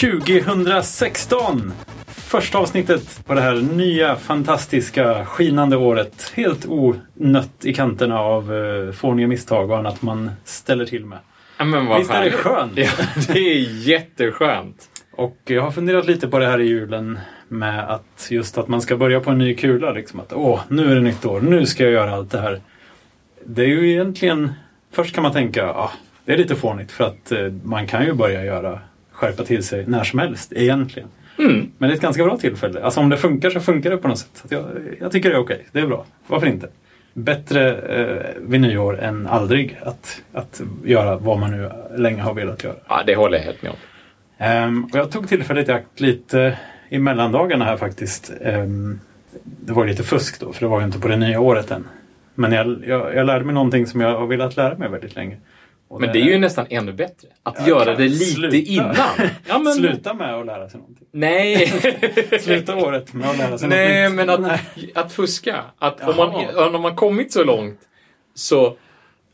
2016! Första avsnittet på det här nya, fantastiska, skinande året. Helt onött i kanterna av uh, fåniga misstag och annat man ställer till med. Ja, men vad Visst är det skönt? Ja, det är jätteskönt. Och jag har funderat lite på det här i julen med att just att man ska börja på en ny kula. Liksom att åh, nu är det nytt år, nu ska jag göra allt det här. Det är ju egentligen, först kan man tänka, ah, det är lite fånigt för att eh, man kan ju börja göra, skärpa till sig när som helst egentligen. Mm. Men det är ett ganska bra tillfälle. Alltså om det funkar så funkar det på något sätt. Jag, jag tycker det är okej, det är bra. Varför inte? Bättre eh, vid nyår än aldrig att, att göra vad man nu länge har velat göra. Ja, det håller jag helt med om. Ehm, och jag tog tillfället i akt lite i mellandagarna här faktiskt. Ehm, det var lite fusk då, för det var ju inte på det nya året än. Men jag, jag, jag lärde mig någonting som jag har velat lära mig väldigt länge. Och Men det är ju nästan ännu bättre. Att Jag göra det lite sluta. innan. Ja, men... Sluta med att lära sig någonting. Nej. Sluta året med att lära sig Nej, nytt. men att, Nej. att fuska. Att om man, om man kommit så långt så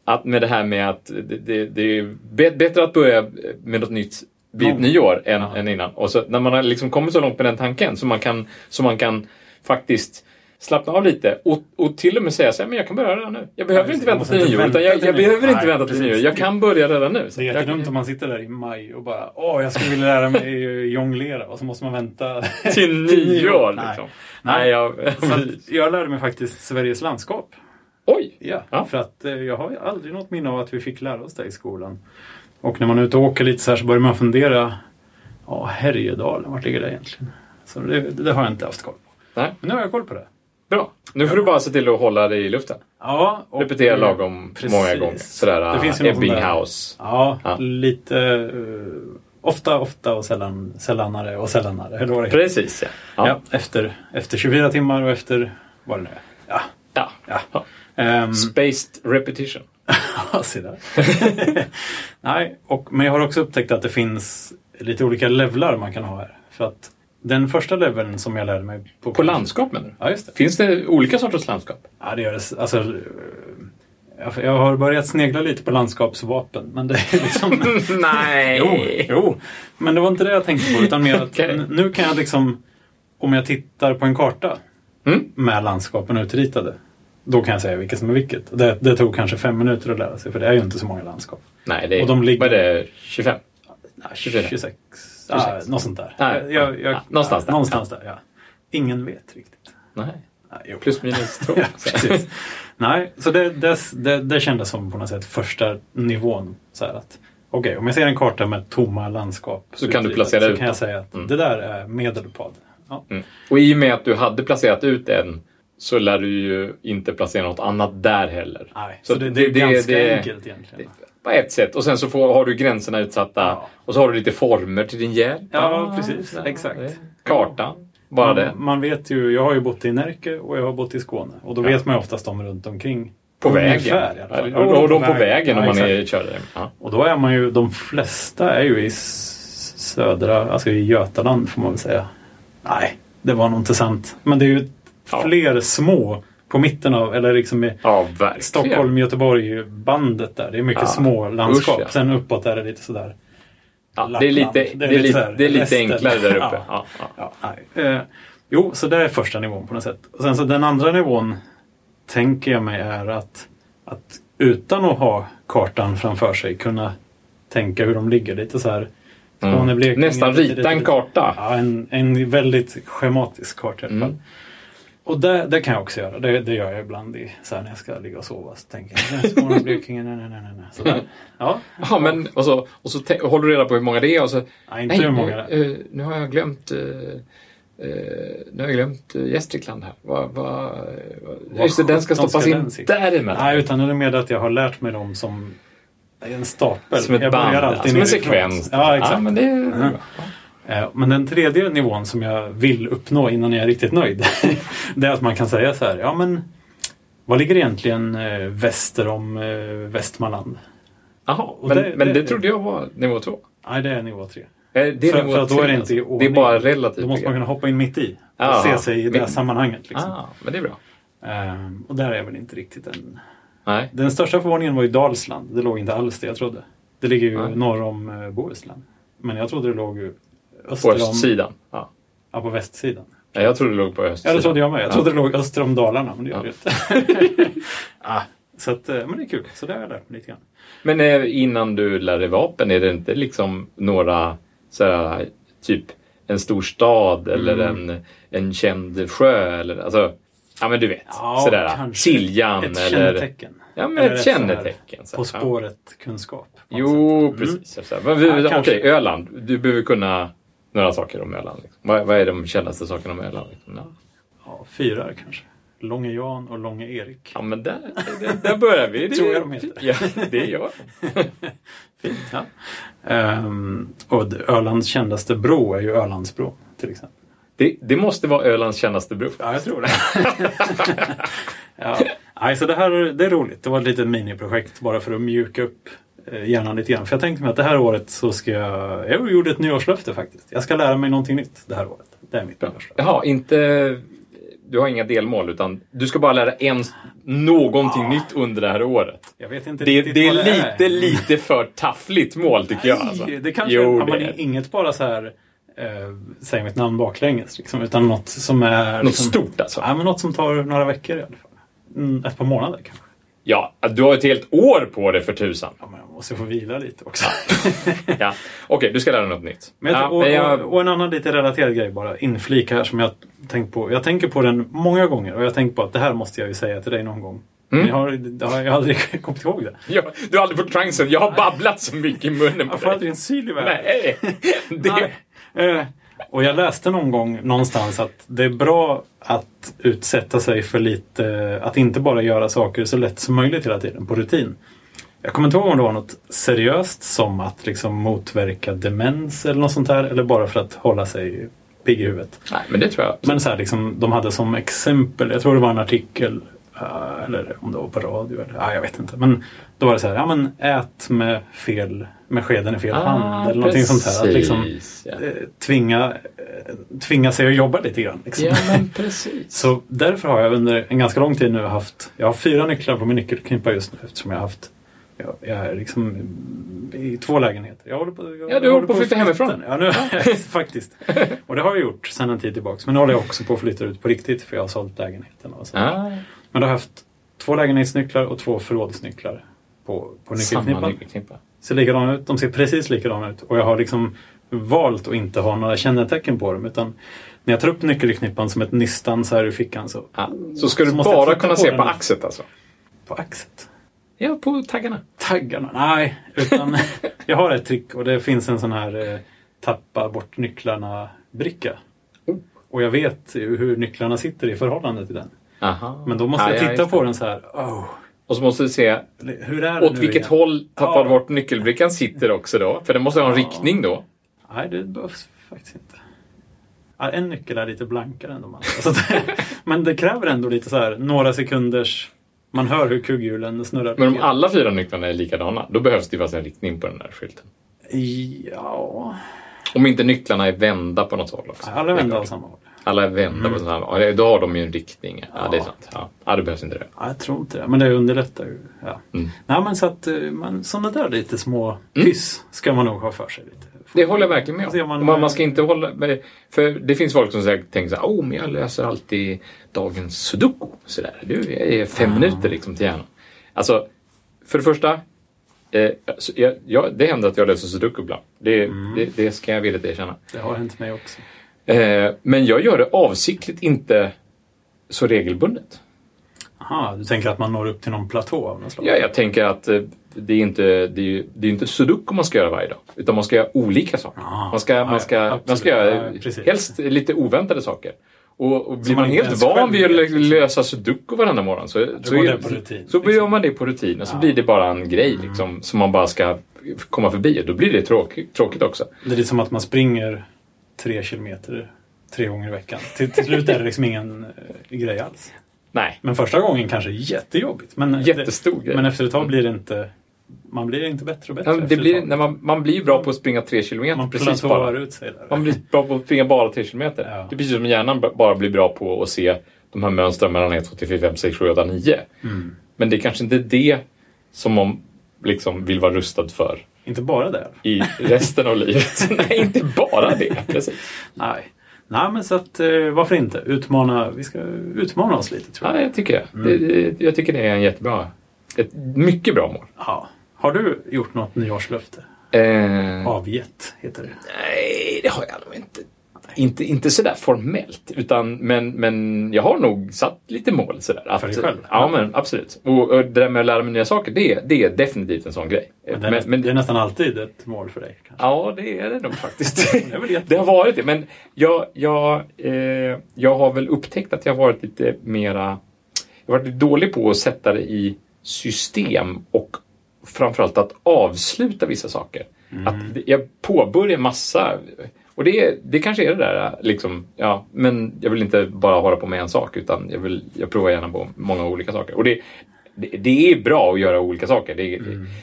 att med det här med att det, det, det är bättre att börja med något nytt vid ett Mm. nyår än, Ja. än innan. Och så när man har liksom kommit så långt med den tanken så man kan, så man kan faktiskt slappna av lite och, och till och med säga så här, men jag kan börja redan nu. Jag behöver Ja, inte jag vänta till nyår. jag, jag nyår. behöver inte vänta till nyår. Jag kan börja redan nu. Så Det är jag- jättedumt om man sitter där i maj och bara åh, jag skulle vilja lära mig jonglera och så måste man vänta Till nyår Nej. liksom. Nej. Nej, jag... Jag lärde mig faktiskt Sveriges landskap. Oj! Ja, Ja. för att eh, jag har aldrig något minne av att vi fick lära oss det i skolan. Och när man är ute och åker lite så här så börjar man fundera. Ja, Härjedalen, vart ligger det egentligen? Så det, det har jag inte haft koll på. Nej. Men nu har jag koll på det. Bra. Nu får du bara se till att hålla dig i luften. Ja, och, Repetera lagom Precis. många gånger. Sådär Det finns ju. Ja, Ja. lite eh, ofta, ofta och sällan, sällanare och sällanare. Eller vad det. Precis ja. Ja. Ja. efter, efter 24 timmar och efter vad det nu är. Ja, ja. ja. Ehm, Spaced repetition. Ja, se där. Nej, och, men jag har också upptäckt att det finns lite olika levlar man kan ha här. För att den första leveln som jag lärde mig på... På landskap menar du? Ja, just det. Finns det olika sorters landskap? Ja, det gör det. Alltså, eh, jag, har börjat snegla lite på landskapsvapen. Men det är liksom... Nej! jo, jo, men det var inte det jag tänkte på. Utan mer att n- nu kan jag liksom... Om jag tittar på en karta Mm. med landskapen utritade. Då kan jag säga vilket som är vilket. Det, det tog kanske fem minuter att lära sig. För det är ju inte så många landskap. Nej, det är, Och de ligger- vad är det? 25? Nej, 24. 26. Ja, 26. något sånt där. Nej, Jag, jag, ja, någonstans där. Någonstans där, ja. Ingen vet riktigt. Nej. Nej. Plus minus två. ja. Nej, så det, det, det, det kändes som på något sätt första nivån. Så att, Okej, om jag ser en karta med tomma landskap. Så kan du placera så ut kan jag säga att Mm. det där är medelpad. Ja. Mm. Och i och med att du hade placerat ut en så lär du ju inte placera något annat där heller. Nej, Så så, det, det- är ganska det- enkelt egentligen. På ett sätt. Och sen så får, har du gränserna utsatta. Ja. Och så har du lite former till din hjälp. Ja, precis. Ja, Exakt. Kartan. Bara man, det. man vet ju, jag har ju bott i Närke och jag har bott i Skåne. Och då Ja. sk- man ju oftast de runt omkring. På Ungefär, vägen. fall. Ja, och de på vägen om man är körare. Ja. Och då är man ju, de flesta är ju i södra, alltså i Götaland får man väl säga. Nej, det var nog inte sant. Men det är ju Ja. fler små på mitten av, eller liksom i ja. Stockholm, Göteborg, bandet där. Det är mycket Ja. små landskap. Usch, ja. Sen uppåt är det lite sådär. Ja, det är lite, Lappland. det är lite, sådär det är lite enklare där uppe. Eh, jo, så det är första nivån på något sätt. Och sen så den andra nivån tänker jag mig är att, att utan att ha kartan framför sig kunna tänka hur de ligger lite så här. Mm. Nästan rita en karta. Ja, en, en väldigt schematisk karta i alla fall. Mm. Och det, det kan jag också göra. Det, det gör jag ibland i, så när jag ska ligga och sova. Så tänker jag, "Nej, Blekinge, nej, nej, nej, nej. Sådär. Ja, Ja, men och så, och så te- håller du reda på hur många det är och så... nej, inte hur många det är. nu, eh, nu har jag glömt... eh, nu har jag glömt uh, Gästrikland här. Va, va, Vad just det, den ska stoppas in däremellan. Nej, utan det är mer att jag har lärt mig dem som en stapel. Som ett jag band, alltid som en sekvens. Ja, exakt. Ja, men det är Mm. Eh, Men den tredje nivån som jag vill uppnå innan jag är riktigt nöjd. det är att man kan säga så här, ja men vad ligger egentligen eh, väster om eh, Västmanland? Jaha, men, det- men det, det- trådde jag var nivå två. Nej, det är nivå tre. Det är För- nivå för att då är det inte i alltså. Det är ordning. bara relativt. Då måste man kunna hoppa in mitt i och Ja, se sig i det men- sammanhanget. Liksom. Ah, men det är bra. Ehm, och där är jag väl inte riktigt än. Nej. Den största förvåningen var ju Dalsland. Det låg inte alls det jag trodde. Det ligger ju Nej. norr om Bohuslän. Men jag trodde det låg ju öster På östsidan. Ja. Ja, på västsidan. Ja, jag trodde det låg på Ja, östsidan. det trodde jag med. Jag Ja. trodde det låg öster om Dalarna, men det gör Ja. det inte. ja, så att, eh, men det är kul. Så det har jag lärt mig lite grann. Men eh, innan du lär dig vapen, är det inte liksom några sådär, typ en stor stad eller Mm. en, en känd sjö eller alltså, ja men du vet, Ja, sådär. Siljan Ett eller... kännetecken. Ja men Eller ett kännetecken. så På. Ja. spåret-kunskap. Jo. Mm. precis. Ja, Okej, kanske. Öland. Du behöver kunna några saker om Öland. Liksom. Vad, vad är de kändaste sakerna om Öland? Liksom? Ja. Ja, fyra kanske. Långe Jan och Långe Erik. ja, men där, där, där börjar vi. Det, Tror jag de heter. Ja, det gör Fint. Ja. Ehm, och Ölands kändaste bro är ju Ölandsbron till exempel. det. Det måste vara Ölands kändaste bro. Ja, jag tror det. ja. Nej, så det här det är roligt. Det var ett litet miniprojekt bara för att mjuka upp hjärnan lite grann. För jag tänkte mig att det här året så ska jag... Jag gjorde ett nyårslöfte faktiskt. Jag ska lära mig någonting nytt det här året. Det är mitt nyårslöfte. Jaha, inte... Du har inga delmål utan du ska bara lära en, någonting nytt under det här året. Jag vet inte Det, riktigt det är vad lite, lite för taffligt mål tycker jag. Alltså. Nej, det kanske Jo, ja, det är. inget bara så här eh, säg mitt namn baklänges liksom, utan något som är... Något liksom, stort alltså. Ja, men något som tar några veckor i alla fall. Mm, ett par månader kanske. Ja, du har ett helt år på dig för tusan. Ja, men jag måste få vila lite också. Ja. Okej, du ska lära dig något nytt. Men jag, ja, och, och, och en annan lite relaterad grej bara, inflika här som jag tänkt på. Jag tänker på den många gånger och jag tänker på att det här måste jag ju säga till dig någon gång. Mm. Jag har, har jag aldrig kommit ihåg det. Ja, du har aldrig fått chansen. Jag har babblat så mycket i munnen på Jag får dig. aldrig en syl i världen. Nej, det... Nej. Och jag läste någon gång någonstans att det är bra att utsätta sig för lite, att inte bara göra saker så lätt som möjligt hela tiden på rutin. Jag kommer inte ihåg om det var något seriöst som att liksom motverka demens eller något sånt här eller bara för att hålla sig pigg i huvudet. Nej, men det tror jag. Men så här, liksom, de hade som exempel, jag tror det var en artikel, eller om det var på radio, eller, ja, jag vet inte. Men då var det så här, ja men ät med fel, med skeden i fel hand eller någonting sånt här. Att liksom, Ah, precis, ja. eh, tvinga, eh, tvinga sig att jobba lite grann. Liksom. ja, men precis. Så därför har jag under en ganska lång tid nu haft, jag har fyra nycklar på min nyckelknippa just nu eftersom jag har haft jag, jag är liksom i två lägenheter. Jag håller på, jag Ja, du håller på att flytta hemifrån. Ja, nu, faktiskt. Och det har jag gjort sedan en tid tillbaka. Men nu håller jag också på att flytta ut på riktigt för jag har sålt lägenheten. Och så. Ah, Men då har haft två lägenhetsnycklar och två förrådsnycklar på, på nyckelknippan. nyckelknippa. Ser likadana ut. De ser precis likadana ut. Och jag har liksom valt att inte ha några kännetecken på dem. Utan när jag tar upp nyckelknippan som ett nystan så här ur fickan så... Ah, så ska du bara kunna på se på axet alltså? På axet. Ja, på taggarna. Taggarna? Nej, utan jag har ett trick och det finns en sån här eh, tappa bort nycklarna-bricka. Oh. Och jag vet hur nycklarna sitter i förhållande till den. Aha. Men då måste Ah, jag ja, titta just på den så här. Oh, Och så måste du se hur är det åt vilket igen? håll tappad Ja. bort nyckelbrickan sitter också då. För den måste ha en Ja. riktning då. Nej, det behövs faktiskt inte. Ja, en nyckel är lite blankare än de andra. Så men det kräver ändå lite så här några sekunders... Man hör hur kugghjulen snurrar. Men om alla fyra nycklarna är likadana, då behövs det ju faktiskt en riktning på den där skylten. Ja... Om inte nycklarna är vända på något håll också. Alla vänder åt samma håll. Alla vända på samma håll. Ja, Då har de ju en riktning. Ja, det är Ja. sant. Ja, ja det behövs inte det. Ja, jag tror inte det, men det underlättar ju. Ja. Mm. Nej, men så att eh, man, sådana där lite små hyss ska man nog ha för sig lite. Det håller jag verkligen med om. man- Man, man ska inte hålla... För det finns folk som säkert tänker så här, oh, men jag löser alltid dagens sudoku. Så där. Du, jag är fem minuter liksom till hjärnan. Alltså, för det första, eh, jag, jag, det händer att jag löser sudoku ibland. Det, det, det ska jag villigt erkänna. Det har hänt mig också. Eh, men jag gör det avsiktligt inte så regelbundet. Aha, du tänker att man når upp till någon platå av något slag? Ja, jag tänker att eh, det är inte, det är, det är inte sudoku man ska göra varje dag. Utan man ska göra olika saker. Ah, man ska, man ska, ja, man ska göra Ja, helst lite oväntade saker. Och, och blir man man, helt van vid att liksom. lösa sudoku varenda morgon så, så, går är- rutin, så liksom. gör man det på rutin och så Ja. blir det bara en grej liksom, som man bara ska komma förbi. Och då blir det tråkigt, tråkigt också. Det är lite som att man springer tre kilometer tre gånger i veckan. Till, till slut är det liksom ingen eh, grej alls. Nej, Men första gången kanske jättejobbigt. Men, jättestor det, grej. men efter ett tag blir det inte... Man blir inte bättre och bättre Ja, det blir, när man, man blir bra på att springa tre kilometer Man precis bara. ut sig där. Man blir bra på att springa bara 3 kilometer. Ja. Det är precis som hjärnan bara blir bra på att se de här mönstren mellan 1, 2, 3, 4, 5, 6, 7, 8, 9. Mm. Men det är kanske inte det som man liksom vill vara rustad för Inte bara det. i resten av livet. Nej, inte bara det. Precis. Nej. Nej, men så att eh, varför inte? Utmana, vi ska utmana oss lite tror jag. Ja, jag tycker det. det- Jag tycker det är en jättebra, ett mycket bra mål. Ja. Har du gjort något nyårslöfte? Eh, Avgett heter det. Nej, det har jag nog inte. Inte, inte sådär formellt, utan, men, men jag har nog satt lite mål. Sådär, att, För dig själv? Ja, men absolut. Och, och det där med att lära mig nya saker, det, är- det är definitivt en sån grej. Men det, är, näst- det är nästan alltid ett mål för dig. Kanske. Ja, det är det nog faktiskt. Det det har varit det. Men jag, jag, eh, jag har väl upptäckt att jag har varit lite mera... Jag har varit lite dålig på att sätta det i system och framförallt att avsluta vissa saker. Att jag påbörjar massa... Och det, det kanske är det där, liksom, ja, men jag vill inte bara hålla på med en sak utan jag, vill, jag provar gärna på många olika saker. Och det, det, det är bra att göra olika saker. Det,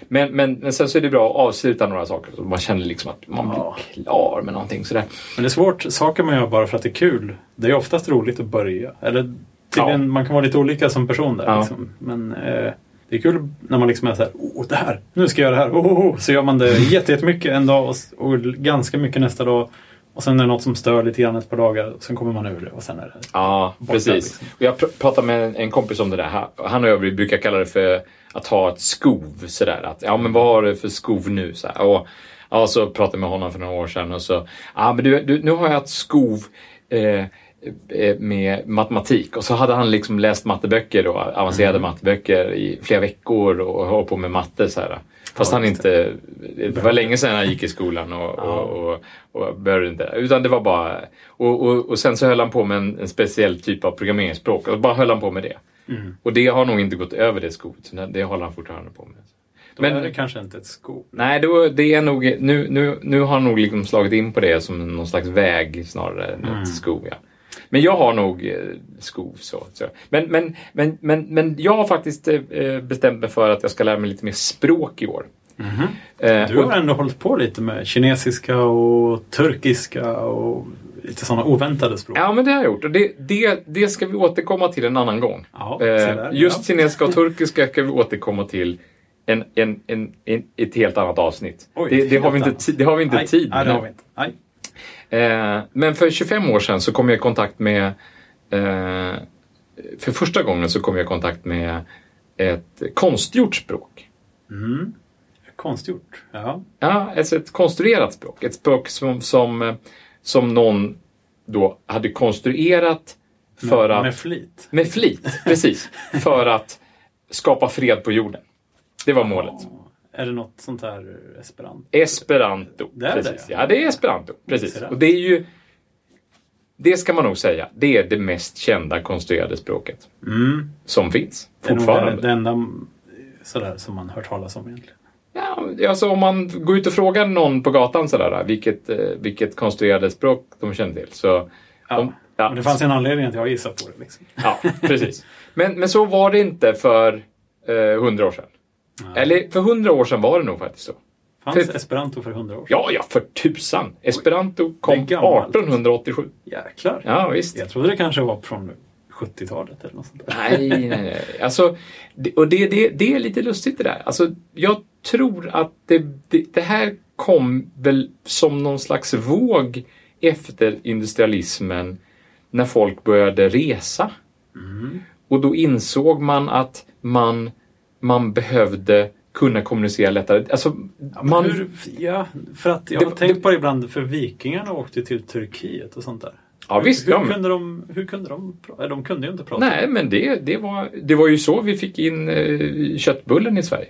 men, men, men sen så är det bra att avsluta några saker. Så man känner liksom att man Ja. blir klar med någonting sådär. Men det är svårt. Saker man gör bara för att det är kul. Det är oftast roligt att börja. Eller tydligen, man kan vara lite olika som person där. Ja. Liksom. Men eh, det är kul när man liksom är så här, oh, det här, nu ska jag göra det här. Oh, oh, oh. Så gör man det jätte- jättemycket en dag och ganska mycket nästa dag. Och sen är det något som stör lite grann ett par dagar. Och sen kommer man ur det och sen är det... Ja, Borta, precis. liksom. Jag pr- pratade med en, kompis om det där. Ha- Han och jag vi brukar kalla det för att ha ett skov. Sådär. Att, ja, men vad har du för skov nu? Så. Och, ja, så pratade jag med honom för några år sedan och så, ja men du, du nu har jag ett skov eh, eh, med matematik. Och så hade han liksom läst matteböcker då, avancerade Mm. matteböcker i flera veckor och höll på med matte. Så här. Fast han inte... Det var länge sedan han gick i skolan och, och, och, och började inte. Utan det var bara... Och, och, och sen så höll han på med en, en speciell typ av programmeringsspråk. Och bara höll han på med det. Mm. Och det har nog inte gått över det skovet. så det håller han fortfarande på med. Då Men- är det kanske inte ett skov. Nej, då, det är nog, nu, nu, nu har han nog liksom slagit in på det som någon slags väg snarare än Mm. ett skov. Ja. Men jag har nog eh, skov. Så, så. Men, men, men, men, men jag har faktiskt eh, bestämt mig för att jag ska lära mig lite mer språk i år. Eh, Du och- har ändå hållit på lite med kinesiska och turkiska och lite sådana oväntade språk. Ja, men det har jag gjort. Och det, det, det ska vi återkomma till en annan gång. Ja, eh, där, just ja. kinesiska och turkiska ska vi återkomma till en, en, en, en, ett helt annat avsnitt. Oj, det, det, har helt vi inte, det har vi inte tid Nej, det med. har vi inte. Nej. Eh, men för 25 år sedan så kom jag i kontakt med... Eh, för första gången så kom jag i kontakt med ett konstgjort språk. Mm. Konstgjort. Ja. Ja, alltså ett konstruerat språk. Ett språk som, som, som någon då hade konstruerat för med, att... med flit. Med flit, precis. För att skapa fred på jorden. Det var målet. Är det något sånt här esperanto? Esperanto. Det precis. det, ja. det är esperanto. Precis. Ser det. Och det är ju... Det ska man nog säga. Det är det mest kända konstruerade språket Mm. som finns. Det är nog Fortfarande. det, det enda mm, sådär som man hört talas om egentligen. Ja, alltså om man går ut och frågar någon på gatan sådär, vilket, eh, vilket konstruerade språk de känner till. Så, Ja. om, ja, Men det fanns en anledning att jag gissade på det. Liksom. ja, precis. Men, men så var det inte för eh, hundra år sedan. Nej. Eller för hundra år sedan var det nog faktiskt så. Fanns för- esperanto för hundra år sedan? Ja, ja, för tusan! Esperanto kom är gammalt. 1887. Jäklar. Ja, visst. Jag trodde det kanske var från 70-talet eller något sånt där. Nej, nej, nej. Alltså, det, och det, det, det är lite lustigt det där. Alltså, jag tror att det, det, det här kom väl som någon slags våg efter industrialismen när folk började resa. Mm. Och då insåg man att man, man behövde kunna kommunicera lättare. Alltså, man, Hur, ja, för att jag Det- har tänkt det- på det ibland, för vikingarna åkte till Turkiet och sånt där. ja, visst, hur, hur, men- kunde de, hur kunde de prata? De kunde ju inte prata. Nej, men det, det, var, det var ju så vi fick in eh, köttbullen i Sverige.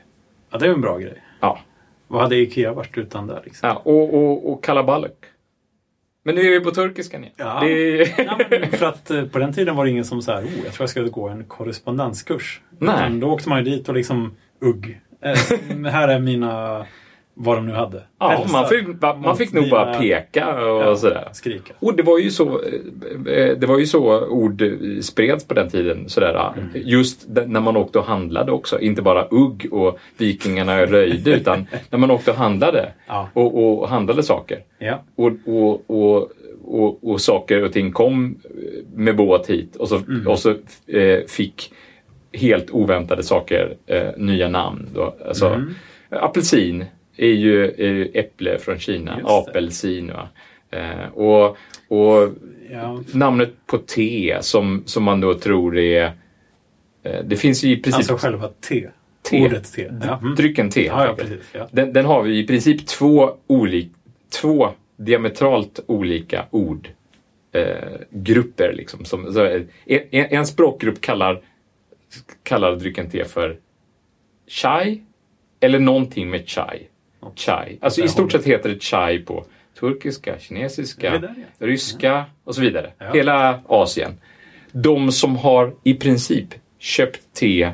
Ja, det är ju en bra grej. Ja. Vad hade Ikea varit utan det? Liksom? Ja, och, och, och kalaballik. Men nu är vi på turkiskan igen. Ja. Det, Ja, men för att eh, på den tiden var det ingen som så här, oh, jag tror jag ska gå en korrespondenskurs. Nej. Utan då åkte man ju dit och liksom, ugg. Eh, här är mina, vad de nu hade. ja, man fick, man fick nog bara peka och Ja, sådär. Skrika. Och det var ju så, eh, det var ju så ord eh, spreds på den tiden. Sådär, Mm. Just när man åkte och handlade också. Inte bara ugg och vikingarna röjde utan när man åkte och handlade. Ja. Och, och handlade saker. Ja. Och, och, och, och, och saker och ting kom eh, med båt hit och så, Mm. och så eh, fick helt oväntade saker eh, nya namn. Då. Alltså, Mm. Apelsin är ju äpple från Kina, apelsin. Eh, och, och Ja, namnet på te som, som man då tror är... Eh, det finns ju i princip alltså själva te. Te. Ordet te. Ja. Drycken te. Ja, precis. Den, den har vi i princip två, olik, två diametralt olika ord. Eh, grupper liksom. Som, så, eh, en, en språkgrupp kallar, kallar drycken te för chai eller någonting med chai. Chai. Alltså i stort sett heter det chai på turkiska, kinesiska, där, ja? ryska och så vidare. Ja. Hela Asien. De som har i princip köpt te,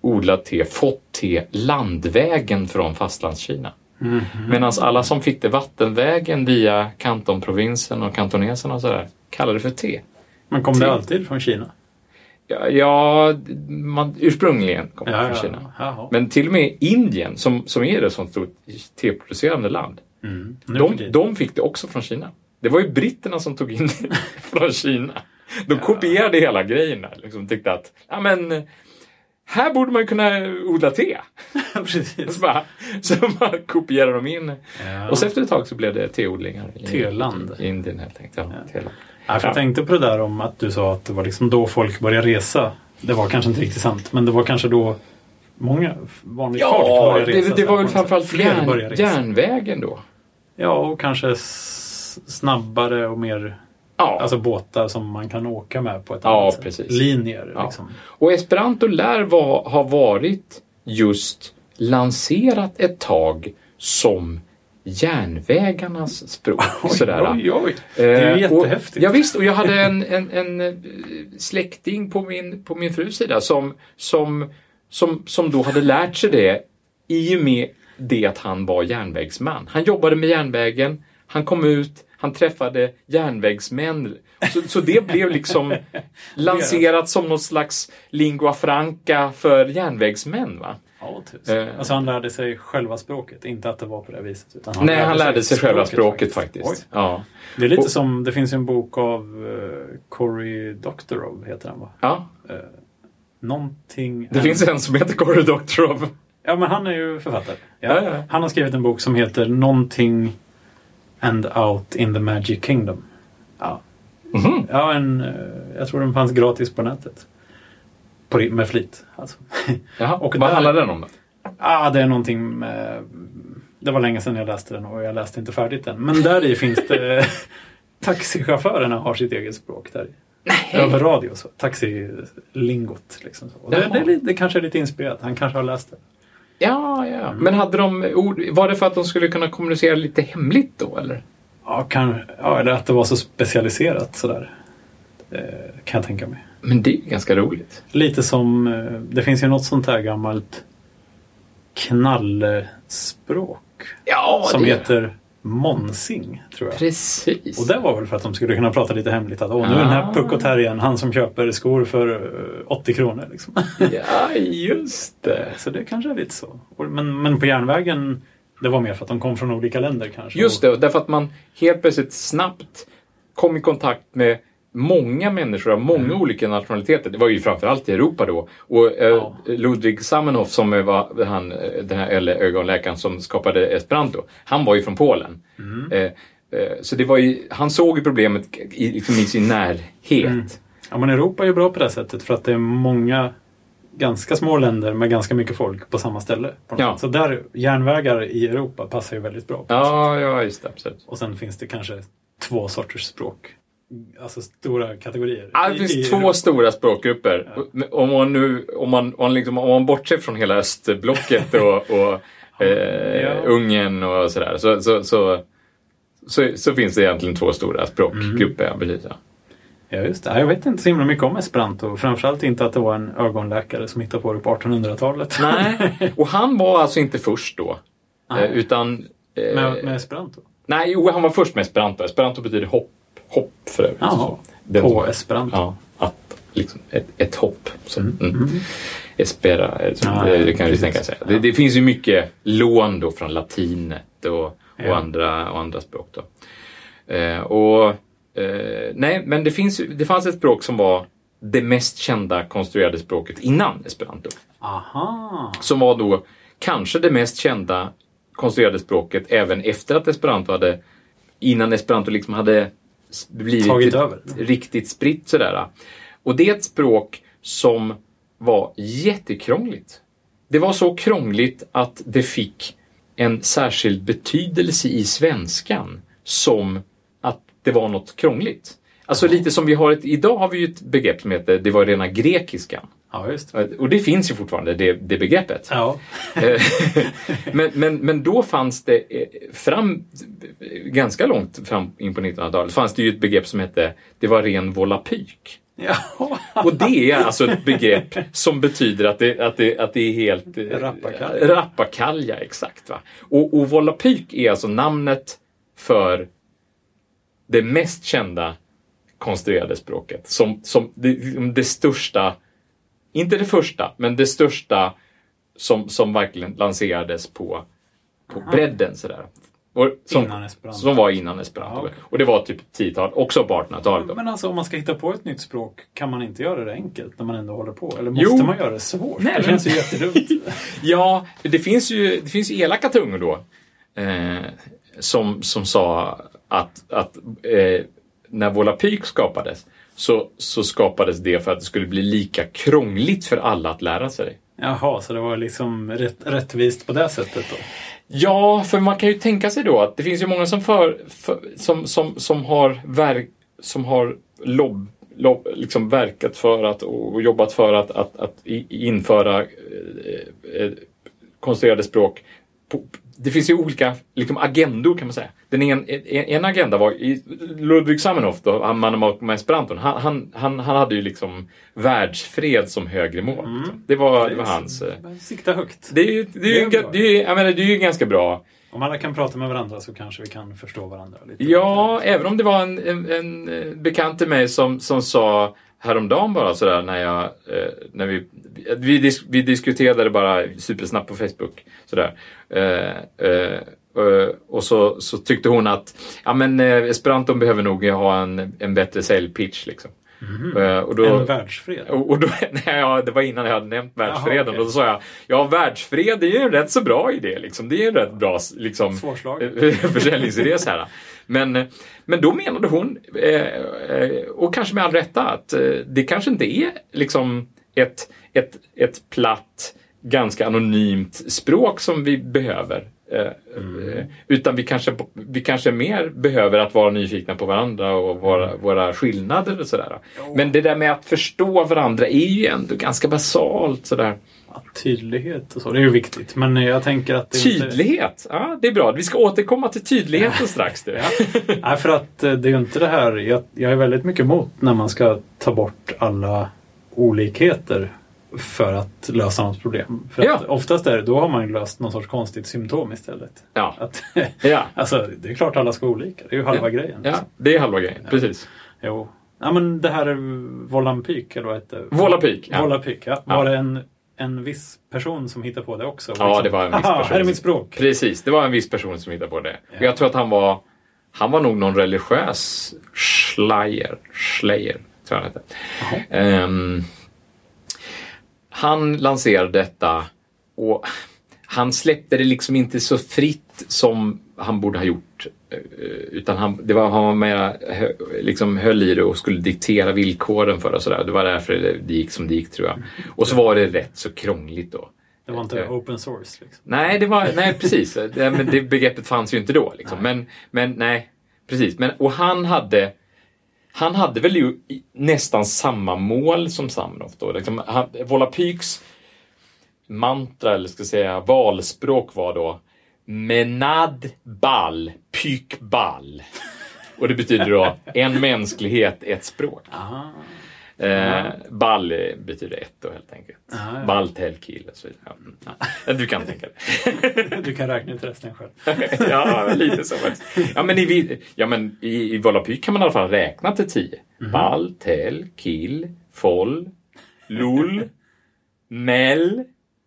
odlat te, fått te landvägen från fastlandskina. Mhm. Medan alla som fick det vattenvägen via kantonprovinsen och kantoneserna och sådär kallade det för te. Men kom Te. det alltid från Kina? Ja, ja man, ursprungligen kom det från Kina. Jaha. Men till och med Indien, som, som är det som stort teproducerande land, Mm. De, de fick det också från Kina. Det var ju britterna som tog in det från Kina. De kopierade hela grejen. Liksom tyckte att, ja men, här borde man kunna odla te. Precis. Så, bara, så bara kopierade de in. Ja. Och så efter ett tag så blev det teodlingar i, Teland. i Indien helt enkelt. Ja. Ja, för jag Ja. tänkte på det där om att du sa att det var liksom då folk började resa. Det var kanske inte riktigt sant, men det var kanske då många vanligt folk Ja, började resa. det, det så var väl framförallt järn, järnvägen då. Ja, och kanske snabbare och mer Ja, alltså båtar som man kan åka med på ett Ja, annat sätt. precis. Linjer Ja. liksom. Och esperanto lär var, ha varit just lanserat ett tag som järnvägarnas språk. sådär. oj, oj. Det är ju Eh, och- jättehäftigt. Ja, visst, och jag hade en, en, en eh, släkting på min, på min frus sida som, som, som, som då hade lärt sig det i och med det att han var järnvägsman. Han jobbade med järnvägen, han kom ut, han träffade järnvägsmän. Så, så det blev liksom lanserat som någon slags lingua franca för järnvägsmän. Va? Ja, tusen. Eh. Alltså han lärde sig själva språket, inte att det var på det viset. Utan Nej, han lärde sig själva språket faktiskt. Oj. Ja. Det är lite Och- som, det finns ju en bok av uh, Cory Doctorow, heter han va? Ja. Någonting... Det finns en som heter Cory Doctorow. Ja, men han är ju författare. Ja, ja. Han har skrivit en bok som heter Någonting and Out in the Magic Kingdom. Ja, Mhm. ja en, eh, jag tror den fanns gratis på nätet. På, med flit. Alltså. Jaha. Och Vad där- handlar den om? Då? ah, det är någonting med... Det var länge sedan jag läste den och jag läste inte färdigt den. Men där i finns det... Taxichaufförerna har sitt eget språk där i. Över radio så. Taxilingot. Liksom så. Och det, det, det kanske är lite inspirerat. Han kanske har läst det. Ja, ja. Men hade de ord, var det för att de skulle kunna kommunicera lite hemligt då eller? Ja, kan, ja, eller att det var så specialiserat sådär. Eh, kan jag tänka mig. Men det är ganska roligt. Lite som, eh, det finns ju något sånt här gammalt knallspråk. Ja, som det heter Monsing, tror jag. Precis. Och det var väl för att de skulle kunna prata lite hemligt. Att Åh, nu är den här Puckot här igen, han som köper skor för eh, 80 kronor. Liksom. Ja, just det. så det kanske är lite så. Men, men på järnvägen, det var mer för att de kom från olika länder kanske. Just det, och därför att man helt plötsligt snabbt kom i kontakt med många människor av många olika nationaliteter. Det var ju framförallt i Europa då. Och eh, Ja. Ludwig Zamenhof som var han, eh, den här ögonläkaren som skapade esperanto, han var ju från Polen. Eh, eh, så det var ju, han såg ju problemet i, liksom i sin närhet. Ja, men Europa är ju bra på det sättet för att det är många ganska små länder med ganska mycket folk på samma ställe. På Ja. Så där, järnvägar i Europa passar ju väldigt bra. Sätt. Ja, ja, just det. Absolut. Och sen finns det kanske två sorters språk. Alltså stora kategorier. Ja, det finns i två Europa. stora språkgrupper. Om man nu, om man, om man, liksom, om man bortser från hela östblocket och, och eh, Ja. Ungern och sådär, så, så, så, så, så finns det egentligen två stora språkgrupper. Ja, precis, ja. Ja, just det. Ja, Jag vet inte så himla mycket om esperanto. Framförallt inte att det var en ögonläkare som hittade på det på 1800-talet. Nej, och han var alltså inte först då. Nej. Eh, utan... Eh, med, med esperanto? Nej, jo, han var först med esperanto. Esperanto betyder hopp, hopp för övrigt. Jaha, på esperanto. Ja, att, liksom, ett, ett hopp. Så, Mm. mm. Mm. Espera, Ja, det, det kan vi tänka sig. Det, det finns ju mycket lån då från latinet och, och, Ja. andra, och andra språk. Då. Eh, och, eh, nej, men det, finns, det fanns ett språk som var det mest kända konstruerade språket innan esperanto. Aha! Som var då kanske det mest kända konstruerade språket även efter att esperanto hade, innan esperanto liksom hade blivit Tagit över. riktigt spritt sådär. Och det är ett språk som var jättekrångligt. Det var så krångligt att det fick en särskild betydelse i svenskan som att det var något krångligt. Alltså lite som vi har ett, idag har vi ju ett begrepp som heter det var rena grekiskan. Ja, just. Och det finns ju fortfarande, det, det begreppet. Ja. Eh, men, men, men då fanns det eh, fram, ganska långt fram in på 1900-talet, fanns det ju ett begrepp som hette det var ren volapyk. ja. Och det är alltså ett begrepp som betyder att det, att det, att det är helt... eh, Rappakalja. Rappakalja, exakt. Va? Och, och volapyk är alltså namnet för det mest kända konstruerade språket. Som, som det, det största, inte det första, men det största som, som verkligen lanserades på, på bredden. Sådär. Och som, Innan esperanto. Som var innan esperanto. Ja. Och det var typ 10-tal, också på 1800-talet. då. Men alltså om man ska hitta på ett nytt språk, kan man inte göra det enkelt när man ändå håller på? Eller Jo. måste man göra det svårt? Nej, det känns ju jättedumt. Ja, det finns ju, det finns ju elaka tungor då. Eh, som, som sa att, att eh, när Volapyk skapades så, så skapades det för att det skulle bli lika krångligt för alla att lära sig. Jaha, så det var liksom rätt, rättvist på det sättet då? Ja, för man kan ju tänka sig då att det finns ju många som, för, för, som, som, som har, verk, som har lobb, lobb, liksom verkat för att och jobbat för att, att, att införa eh, eh, konstruerade språk. På, det finns ju olika liksom, agendor kan man säga. Den en, en, en agenda var i Ludwig Samenhoff, då, han mannen med esperanton, han, han, han, han hade ju liksom världsfred som högre mål. liksom. Det var, det var hans... eh, Sikta högt. Det är ju, det är ju, Det är bra. det är, ju- jag menar, det är ju ganska bra. Om alla kan prata med varandra så kanske vi kan förstå varandra lite. Ja, även om det var en, en, en eh, bekant till mig som, som sa häromdagen bara sådär när jag, eh, när vi, vi, dis, vi diskuterade bara supersnabbt på Facebook sådär. Eh, eh, eh, och så, så tyckte hon att ja, men, esperanton behöver nog ha en, en bättre säljpitch liksom. Eh, och då, En världsfred. och, då, nej, ja, det var innan jag hade nämnt världsfreden. Jaha, okej. Och då sa jag, ja världsfred det är ju en rätt så bra idé. Liksom. Det är en rätt bra liksom, försäljningsidé. Så här. Men, men då menade hon, och kanske med all rätta, att det kanske inte är liksom ett, ett, ett platt, ganska anonymt språk som vi behöver. Eh, eh, Utan vi kanske, vi kanske mer behöver att vara nyfikna på varandra och våra, våra skillnader och sådär. Men det där med att förstå varandra är ju ändå ganska basalt. Sådär. Ja, tydlighet och så, det är ju viktigt. Men jag tänker att det inte... Tydlighet, ja det är bra. Vi ska återkomma till tydligheten strax. Du. Nej, för att eh, det är ju inte det här... Jag, jag är väldigt mycket emot när man ska ta bort alla olikheter för att lösa något problem. För Ja. oftast är det, då har man löst någon sorts konstigt symptom istället. Ja. Att, Ja. alltså, det är klart alla ska vara olika. Det är ju halva ja. grejen. Ja, det är halva grejen. Precis. Jo. Ja, men det här är Volampyk, eller vad hette det? Volapyk. Ja. Volapyk, ja. Ja. Var det en, en viss person som hittade på det också? Ja, det var en viss Aha, person. här är mitt språk. Precis, det var en viss person som hittade på det. Och jag tror att han var han var nog någon religiös Schleier. Schleier, tror jag han hette. Han lanserade detta och han släppte det liksom inte så fritt som han borde ha gjort. Eh, Utan han, det var, han var mer, liksom höll i det och skulle diktera villkoren för det sådär. Det var därför det gick som det gick tror jag. Och så var det rätt så krångligt då. Det var inte Eh, open source. Liksom. Nej, det var, nej precis. Det, men det begreppet fanns ju inte då. Liksom. Men, men nej, precis. Men, och han hade, han hade väl ju nästan samma mål som Samnoff då. Liksom, han, Volapyks mantra, eller ska jag säga valspråk var då Menad ball, pyk ball. Och det betyder då en mänsklighet, ett språk. Aha. Eh, ball betyder ett då helt enkelt. Ah, ja. Ball, tel, kill och så vidare. Ja, mm, ja. Du kan tänka dig. Du kan räkna ut resten själv. ja, lite så. Ja, men i, ja, men i, i Volapyk kan man i alla fall räkna till tio. Ball, tel, kill, foll, lull, mell,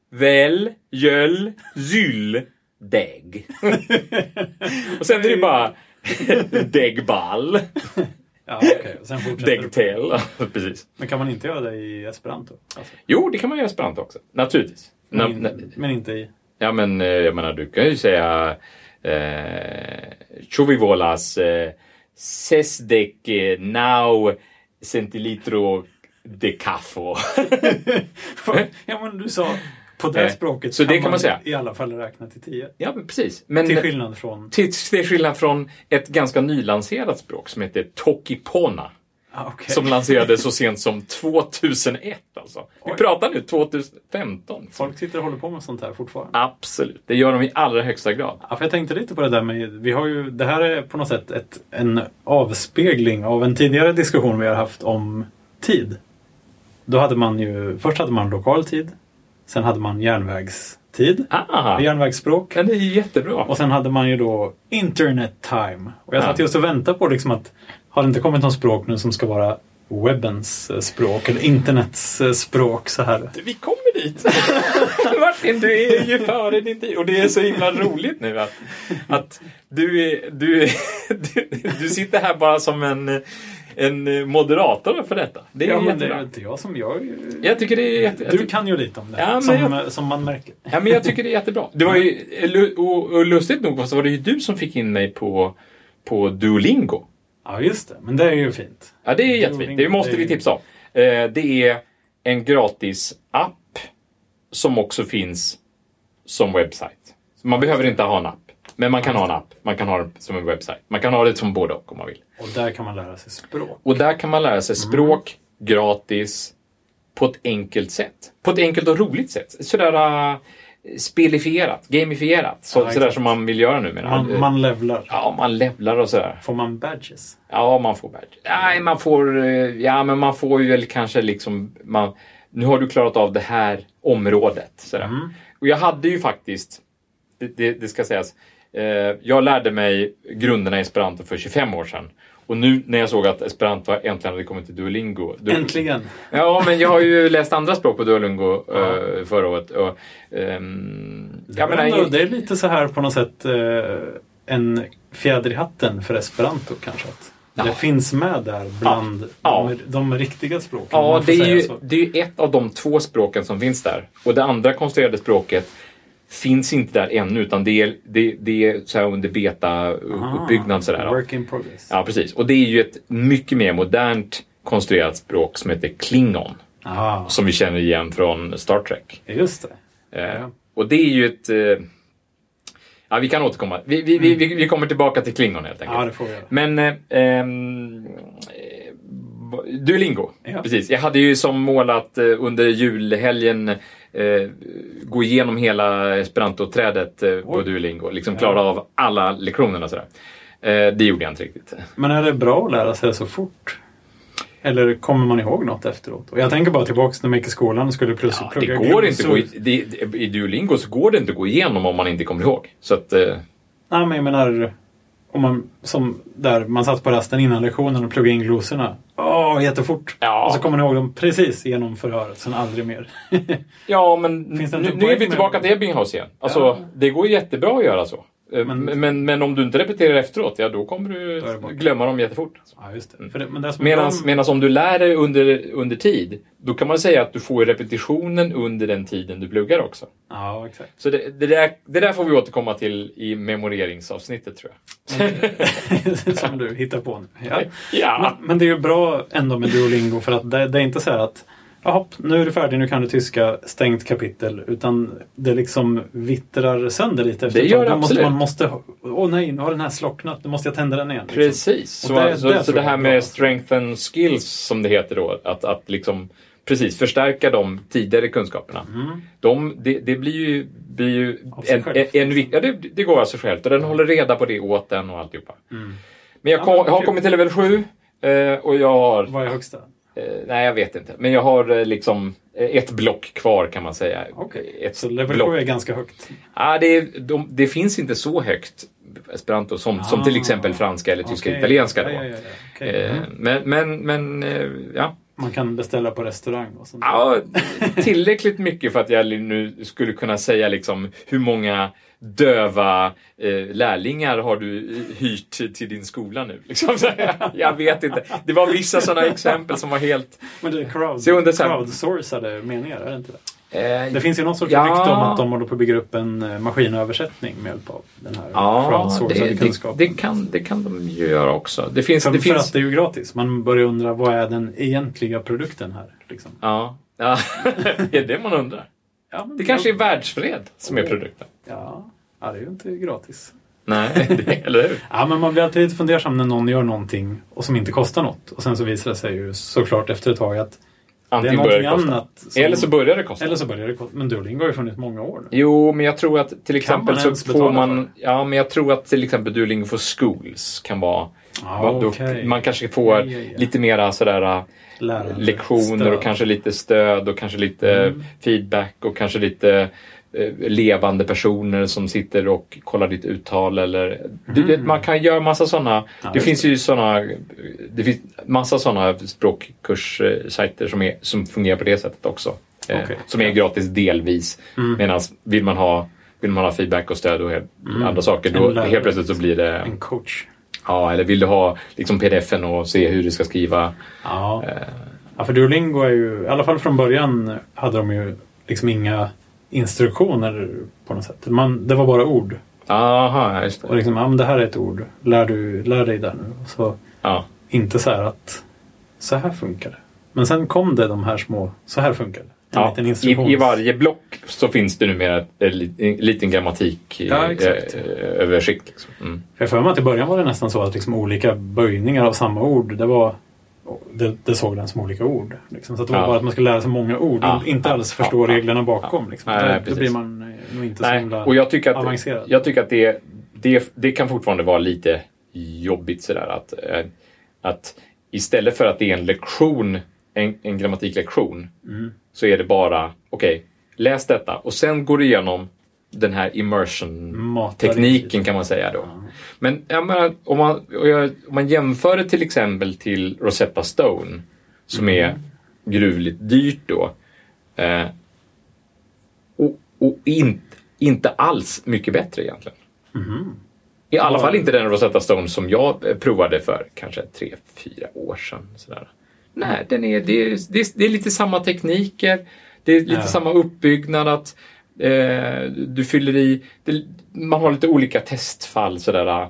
väl, jöll, zyll, dägg. och sen är det bara däggball, Ja. Och Sen däggtel. Precis. Men kan man inte göra det i esperanto? Alltså, Jo, det kan man göra i esperanto också. Naturligtvis. men, Na- na- men inte i... Ja, men eh, jag menar, du kan ju säga eh, Chuvivolas eh, Sesdek eh, now centilitro de caffo. ja, men du sa på det Eh, språket så det kan man säga. i alla fall räkna till tio. ja, men precis. Men, Till skillnad från... till, till skillnad från ett ganska nylanserat språk som heter Tokipona. Ah, okej. Som lanserades så sent som 2001 alltså. Vi Oj. pratar nu 2015. Folk sitter och håller på med sånt här fortfarande. Absolut, det gör de i allra högsta grad. Ja, för jag tänkte lite på det där med, vi har ju, det här är på något sätt ett, en avspegling av en tidigare diskussion vi har haft om tid. Då hade man ju, först hade man lokal tid, sen hade man järnvägstid, Ah, järnvägsspråk. ja, det är jättebra. Och sen hade man ju då internet time. Och jag Ja. satt just och väntade på liksom att har det inte kommit något språk nu som ska vara webbens eh, språk eller internets eh, språk så här. Vi kommer dit. Martin, du är ju före din tid. Och det är så himla roligt nu att, att du, är, du, är, du, du sitter här bara som en, en moderator för detta. Det är Ja, men det jättebra. är inte jag som jag. Jag tycker det är jätte, jag Du tycker, kan ju lite om det, Ja, men som, jag- eh, som man märker. ja, men jag tycker det är jättebra. Det var ju, och, och lustigt nog så var det ju du som fick in mig på, på Duolingo. Ja, just det. Men det är ju fint. Ja, det är jättefint. Det måste vi tipsa om. Eh, Det är en gratis app som också finns som webbsajt. Man behöver inte ha en app. Men man kan ha en app. Man kan ha det som en webbsajt. Man kan ha det som både och om man vill. Och där kan man lära sig språk. Och där kan man lära sig språk gratis på ett enkelt sätt. På ett enkelt och roligt sätt. Sådär uh, spelifierat, gamifierat. Så, Ja, sådär exakt. som man vill göra nu. Man, man levlar. Ja, man levlar och sådär. Får man badges? Ja, man får badge. Nej, man får... eh, Ja, men man får ju väl kanske liksom... Man, nu har du klarat av det här området. Sådär. Mm. Och jag hade ju faktiskt... Det, det, det ska sägas. Eh, jag lärde mig grunderna i esperanto för 25 år sedan. Och nu när jag såg att esperanto äntligen hade kommit till Duolingo. då- Äntligen! Ja, men jag har ju läst andra språk på Duolingo Ja. eh, förra året. Och, ehm, Det, menar, ändå, det är lite så här på något sätt eh, en fjäder i hatten för esperanto kanske. Att Ja. Det finns med där bland Ja. De, de riktiga språken. Ja, det är, ju, det är ju ett av de två språken som finns där. Och det andra konstruerade språket finns inte där ännu utan det är, det, det är så här under beta-uppbyggnad. Sådär, ja. Work in progress. ja, precis. Och det är ju ett mycket mer modernt konstruerat språk som heter Klingon. Ah, Som vi känner igen från Star Trek. just det. Eh, Ja. Och det är ju ett... Eh, ja, vi kan återkomma. Vi, vi, vi, vi, vi kommer tillbaka till Klingon helt enkelt. Ja, det får vi göra. Men eh, ehm, eh, Duolingo, Ja. precis. Jag hade ju som mål att under julhelgen eh, gå igenom hela esperanto-trädet eh, på. Duolingo. Liksom klara av alla lektionerna sådär. Eh, det gjorde jag inte riktigt. Men är det bra att lära sig så fort? Eller kommer man ihåg något efteråt? Och jag tänker bara tillbaks när man gick i skolan och skulle plötsligt Ja, det plugga går inte gå i, det, det, I Duolingo så går det inte att gå igenom om man inte kommer ihåg. Så att, eh, Nej, men jag menar om man, som där man satt på rasten innan lektionen och pluggade in glosorna. Åh, jättefort! Ja. Och så kommer man ihåg dem precis genom förhöret, sen aldrig mer. Ja, men nu, nu är vi tillbaka till Ebbinghaus igen. Alltså, Ja. det går jättebra att göra så. Eh, Men- Men, men, om du inte repeterar efteråt, ja då kommer du glömma dem jättefort. ja, just det. Det men det Medan, medan om du lär dig under, under tid, då kan man säga att du får repetitionen under den tiden du pluggar också. Ja, exakt. Så det, det, där, det där får vi återkomma till i memoreringsavsnittet tror jag. som du hittar på nu. Ja. Ja, Men, men det är ju bra ändå med Duolingo för att det, det är inte så här att Jaha, nu är du färdig, nu kan du tyska, stängt kapitel. Utan det liksom vittrar sönder lite efter Det gör det absolut. man måste, åh nej, nu har den här slocknat, nu måste jag tända den igen. liksom. precis. Och Så, det- så, det så det här med strength and skills som det heter då, att, att liksom precis förstärka de tidigare kunskaperna. Mm. De, det, det blir ju, blir ju en, en, en, ja, det, det går av sig självt och den håller reda på det åt den och alltihopa. Mm. Men jag, Ja, kom, men jag har kommit till level 7 eh, och jag har, Vad är högsta? Eh, nej jag vet inte, men jag har eh, liksom eh, ett block kvar kan man säga. Okej, Ett så level block. 7 är ganska högt. Ah, det, de, det finns inte så högt esperanto som, som till Ah, exempel franska eller tyska Okej. italienska. Då. Ja, ja, ja. Okej. Eh, Mm. Men, men, men eh, ja. Man kan beställa på restaurang och sånt. ja, tillräckligt mycket för att jag nu skulle kunna säga liksom hur många döva eh, lärlingar har du hyrt till din skola nu? Liksom, jag vet inte. Det var vissa sådana exempel som var helt... Men det är crowd, Så crowdsourcade meningar, är det inte det? Eh, Det finns ju någon sorts Ja. rykte om att de håller på att bygga upp en eh, maskinöversättning med hjälp av den här Ja, crowdsourcade det, det, kunskapen. det, kan, det kan de ju göra också. Det finns... för, det för finns att det är ju gratis. Man börjar undra vad är den egentliga produkten här? Liksom. ja, ja. det är det man undrar. Ja, Det kanske är världsfred som är produkten. Ja, ja, det är ju inte gratis. Nej, det, eller hur? Ja, men man blir alltid lite fundersam när någon gör någonting och som inte kostar något. Och sen så visar det sig ju såklart efter ett tag att det är Antingen någonting börjar det kosta. annat. som- Eller så börjar det kosta. eller så börjar det kosta. Men Duolingo har ju funnits många år nu. Jo, men jag tror att till exempel man så får man... Ja, men jag tror att till exempel Duolingo for Schools kan vara... Ja, då. Man kanske får ja, ja. lite mera sådär äh, Lärande, lektioner stöd. och kanske lite stöd och kanske lite Mm. feedback och kanske lite levande personer som sitter och kollar ditt uttal eller du vet, man kan göra massa sådana. Mm. Ja, det finns ju sådana det finns massa sådana språkkurssajter som, är, som fungerar på det sättet också. Eh, Okej. Som är gratis delvis. Mm. Medan vill man ha vill man ha feedback och stöd och helt andra saker, då helt plötsligt så blir det... En coach. Ja, eller vill du ha liksom pdf-en och se hur du ska skriva? Ja. Eh, ja, för Duolingo är ju, i alla fall från början hade de ju liksom inga instruktioner på något sätt. Man, det var bara ord. Aha, just Och det. liksom, ja men det här är ett ord. Lär, du, lär dig det nu. Så Ja. inte så här att så här funkar det. Men sen kom det de här små, så här funkar det. Ja, i. I varje block så finns det numera en li- en liten grammatik Ja, exakt. eh, eh, översikt. Liksom. Mm. Jag för mig att i början var det nästan så att liksom olika böjningar av samma ord, det var det, det såg den som olika ord. Liksom. Så det var Ja. bara att man skulle lära sig många ord, Ja, inte ja, alls förstå ja, reglerna bakom. Liksom. Nej, då, precis. då blir man eh, nog inte så Nej, himla och jag tycker att, avancerad. jag tycker att det, det, det kan fortfarande vara lite jobbigt sådär att, eh, att istället för att det är en lektion, en, en grammatiklektion, Mm. så är det bara, okej, läs detta och sen går du igenom den här immersion Mata tekniken riktigt. kan man säga då. Men jag menar, om, man, jag, om man jämför det till exempel till Rosetta Stone som är gruvligt dyrt då. Eh, och och in, inte alls mycket bättre egentligen. Mhm. I alla Ja. fall inte den Rosetta Stone som jag eh, provade för kanske tre, fyra år sedan. Sådär. Nej, den är, det, är, det, är, det är lite samma tekniker. Det är lite Ja. samma uppbyggnad att eh, du fyller i. Det, man har lite olika testfall. Sådär, eh,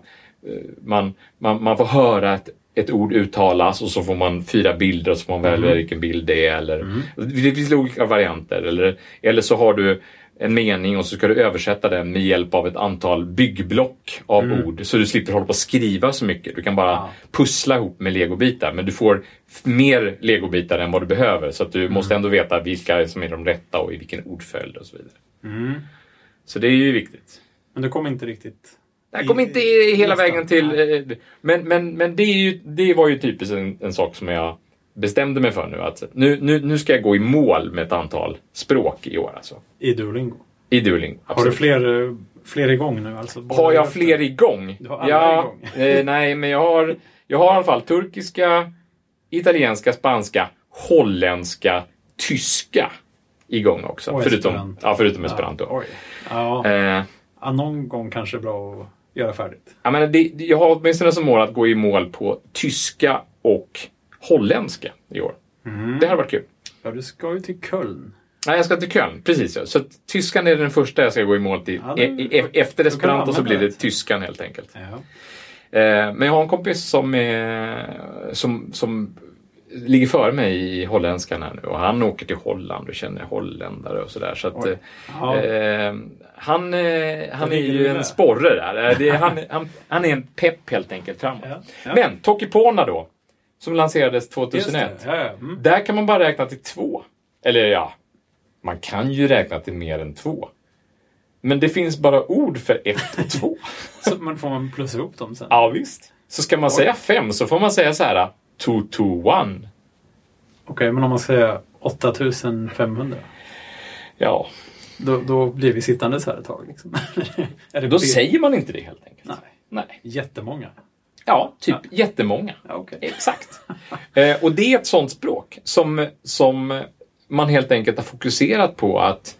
man, man, man får höra ett, ett ord uttalas och så får man fyra bilder och så får man välja vilken bild det är. Eller, Det finns olika varianter. Eller, eller så har du en mening och så ska du översätta den med hjälp av ett antal byggblock av ord. Så du slipper hålla på och skriva så mycket. Du kan bara Ja. pussla ihop med legobitar. Men du får mer legobitar än vad du behöver. Så att du måste ändå veta vilka som är de rätta och i vilken ordföljd och så vidare. Mm. Så det är ju viktigt. Men du kom inte riktigt... Jag kom inte i- hela nästan. vägen till... eh, Men, men, men det, är ju, det var ju typiskt en, en sak som jag bestämde mig för nu. Att nu, nu, nu ska jag gå i mål med ett antal språk i år. Alltså. I Duolingo. I Duolingo. Har absolut. du fler, eh, fler igång nu? Alltså, Har jag fler igång? Du har alla ja, igång. eh, nej, men jag har, jag har i alla fall turkiska, italienska, spanska, holländska, tyska igång också. Och förutom, esperanto. ja, förutom esperanto. Oj. Ja. Eh, ja, någon gång kanske är bra att göra färdigt. jag, menar, det, jag har åtminstone som mål att gå i mål på tyska och holländska i år. Det hade varit kul. Ja, du ska ju till Köln. Nej, jag ska till Köln, precis. Ja. Så tyskan är den första jag ska gå i mål till. Ja, det- E- e- efter kan du esperanto så blir det det. tyskan helt enkelt. Ja. Eh, men jag har en kompis som, är, som, som ligger före mig i holländskan här nu och han åker till Holland och känner holländare och sådär. Så att, Oj. Ja. eh, han, eh, han är ju en sporre där. Eh, Det han, han, han är en pepp helt enkelt framåt. Ja. Ja. Men Tokipona då, som lanserades Just 2001. det. Ja, ja. Mm. Där kan man bara räkna till två. Eller ja, man kan ju räkna till mer än två. Men det finns bara ord för ett och två. Så man får man plussa ihop dem sen? Ja, visst. Så ska man säga fem så får man säga så här. Two, two, one. Okej, men om man säger 8500? Ja, Då, då blir vi sittande så här ett tag. Liksom. är det då säger man inte det helt enkelt. Nej, Nej. jättemånga. Ja, typ jättemånga. Ja, okej. Exakt. eh, och det är ett sånt språk som, som man helt enkelt har fokuserat på att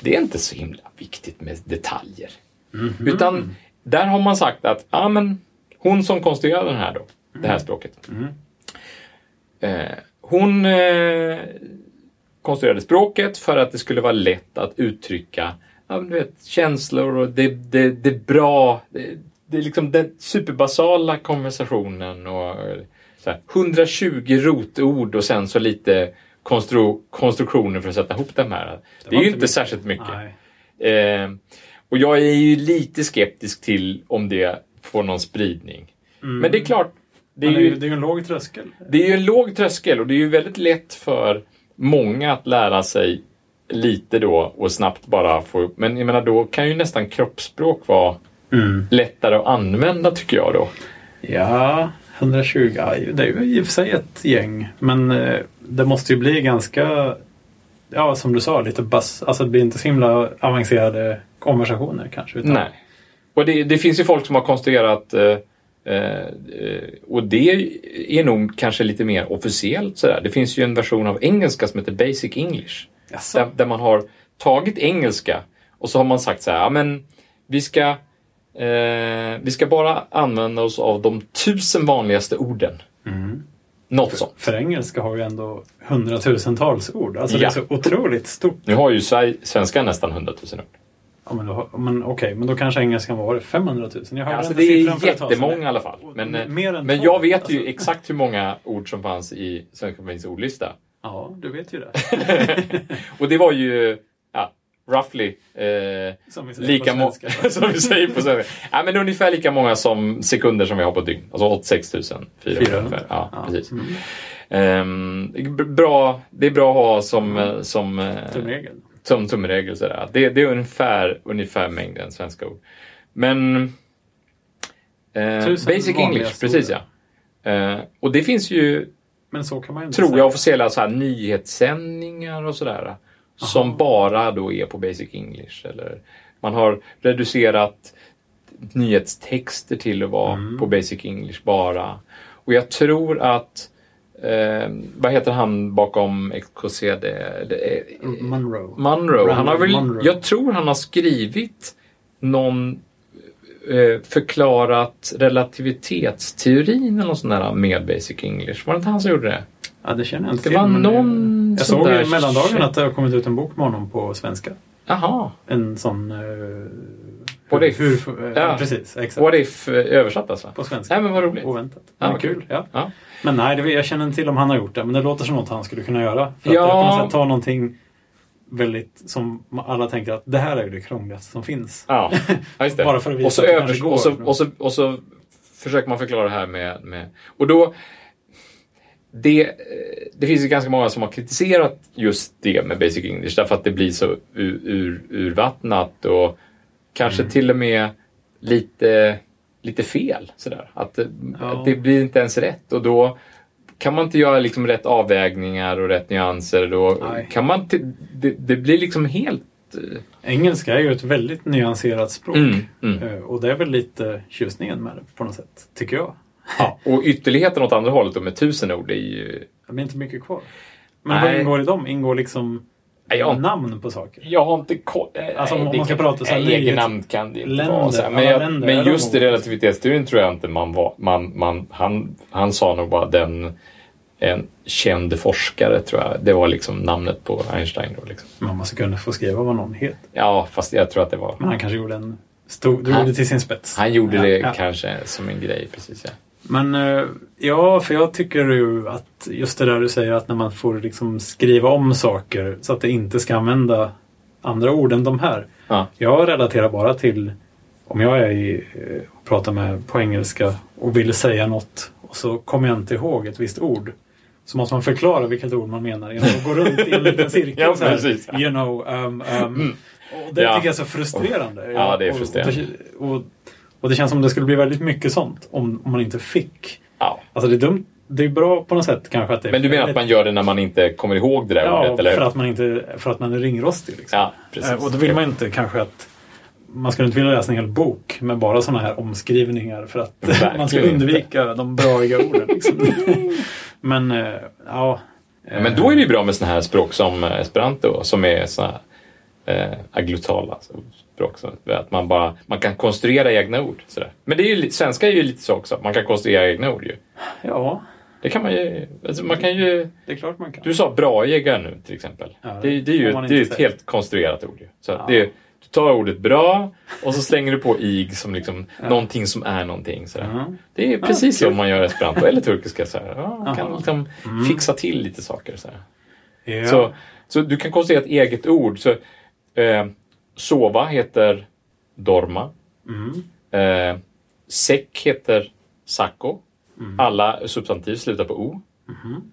det är inte så himla viktigt med detaljer. Utan där har man sagt att ja, men, hon som konstruerade den här då, det här språket. Mm. Eh, hon, eh, konstruerade språket för att det skulle vara lätt att uttrycka ja, du vet, känslor och det, det, det är bra. Det, det är liksom den superbasala konversationen och så här, 120 rotord och sen så lite konstru konstruktioner för att sätta ihop de här. Det, är ju inte särskilt mycket. Eh, och jag är ju lite skeptisk till om det får någon spridning. Mm. Men det är klart, det är, ju, det är ju en låg tröskel. det är ju en låg tröskel och det är ju väldigt lätt för många att lära sig lite då och snabbt bara få upp. Men jag menar då kan ju nästan kroppsspråk vara Mm. lättare att använda tycker jag då. Ja, 120. Ja, det är ju i och för sig ett gäng. Men eh, det måste ju bli ganska, ja som du sa, lite bass. Alltså det blir inte så himla avancerade konversationer kanske. Utan, Nej. Och det, det finns ju folk som har konstruerat eh, och det är nog kanske lite mer officiellt sådär. Det finns ju en version av engelska som heter Basic English. Där, där man har tagit engelska och så har man sagt så här, ja men vi ska, eh, vi ska bara använda oss av de tusen vanligaste orden. Mm. Något sånt. För engelska har ju ändå hundratusentals ord. Alltså det Ja. är så otroligt stort. Nu har ju Sverige, svenska nästan 100 000 ord. Ja, men då, men okej, men då kanske engelskan var 500 000. Jag hörde Alltså det är jättemånga i alla fall. Men, eh, men jag vet ju Alltså- exakt hur många ord som fanns i Svenska Akademiens ordlista. Ja, du vet ju det. Och det var ju, ja, roughly eh, Som vi säger lika många, som vi säger på svenska. Ja, men ungefär lika många som sekunder som vi har på dygn. Alltså 86 400 400. ungefär. Ja, Ja. precis. Mm. Är bra, det är bra att ha som, eh, som, eh, Som tumregel. Sådär. Det, det är ungefär, ungefär mängden svenska ord. Men eh, Basic English, precis stora. ja. Eh, och det finns ju, Men så kan man ju inte tror säga. jag, officiella så här, nyhetssändningar och sådär. Som bara då är på Basic English. Eller man har reducerat nyhetstexter till att vara Mm. på Basic English bara. Och jag tror att Eh, vad heter han bakom XKCD? Det är- Monroe. Monroe. Han har väl, Monroe. Jag tror han har skrivit någon eh, förklarat relativitetsteorin eller något sånt där med Basic English. Var det inte han som gjorde det? Ja, det känner jag inte Det till. var men någon Jag såg där i mellandagen att det har kommit ut en bok med honom på svenska. Jaha. En sån... Uh, What if? Hur, uh, Ja. Precis, exakt. What if eh, översatt alltså? På svenska. Nej men vad roligt. Oväntat. Ja, Men vad kul. Ja. Ja. Men nej, det, jag känner inte till om han har gjort det. Men det låter som något han skulle kunna göra. För Ja. att på något sätt ta någonting väldigt som alla tänker att det här är ju det krångligaste som finns. Ja, just det. Bara för att visa och, så att det övers- går. och, så, och, så, och så försöker man förklara det här med... med och då... Det, eh, det finns ju ganska många som har kritiserat just det med Basic English därför att det blir så ur, ur, urvattnat och kanske Mm. till och med lite, lite fel. Sådär. Att, det- Ja. att det blir inte ens rätt och då kan man inte göra liksom rätt avvägningar och rätt nyanser. Då Nej. kan man det, det blir liksom helt... eh, Engelska är ju ett väldigt nyanserat språk. Mm, mm. Eh, Och det är väl lite tjusningen med det på något sätt, tycker jag. Ja, och ytterligheten åt andra hållet då med tusen ord är ju... Det blir inte mycket kvar. Men Nej. vad ingår i dem? Ingår liksom jag, namn på saker? jag har inte koll. Alltså, om man ska kan- prata så här namn kan det inte länder, vara. Så här. Men, jag, länder, men just i relativitetsteorin tror jag inte man var... Man, man, han, han sa nog bara den... En känd forskare tror jag. Det var liksom namnet på Einstein då. Liksom. Man måste kunna få skriva vad någon heter. Ja, fast jag tror att det var... Men han kanske gjorde en stor, drog Han- det till sin spets. Han gjorde Ja, det ja. kanske som en grej, precis ja. Men eh, ja, för jag tycker ju att just det där du säger att när man får liksom skriva om saker så att det inte ska använda andra ord än de här. Ja. Jag relaterar bara till om jag är i, eh, och pratar med på engelska och vill säga något och så kommer jag inte ihåg ett visst ord. Så måste man förklara vilket ord man menar genom att gå runt i en liten cirkel. Ja, så här. Mm. You know, um, um. Och det Ja. tycker jag är så frustrerande. Ja, det är frustrerande. Och, och, och det känns som det skulle bli väldigt mycket sånt om, om man inte fick. ja. Alltså det är dumt. Det är bra på något sätt kanske att det Men du menar att man gör det när man inte kommer ihåg det där Ja, ordet, eller för att man, inte, för att man är ringrostig. Liksom. Ja, precis. Eh, Och då vill man inte kanske att man skulle inte vilja läsa en hel bok med bara sådana här omskrivningar för att Verkligen man ska inte. undvika de braiga orden. Liksom. Men eh, ja. Men då är det ju bra med sådana här språk som esperanto som är här eh, agglutala alltså, språk. Att man, bara, man kan konstruera egna ord. Sådär. Men det är ju, svenska är ju lite så också. Man kan konstruera egna ord ju. Ja, Det kan man ju... Alltså man kan ju Det är klart man kan. du sa bra jägare nu till exempel. Ja, det, det är ju det är ett helt konstruerat ord. ju. Så Ja. det är, du tar ordet bra och så slänger du på ig som liksom någonting som är någonting. Sådär. Ja. Det är precis så man gör esperanto eller turkiska. Sådär. Ja, man kan liksom fixa till lite saker. Sådär. Ja. Så, så du kan konstruera ett eget ord. Så, eh, sova heter dorma. Mm. Eh, säck heter sacco. Mm. Alla substantiv slutar på o. Mhm.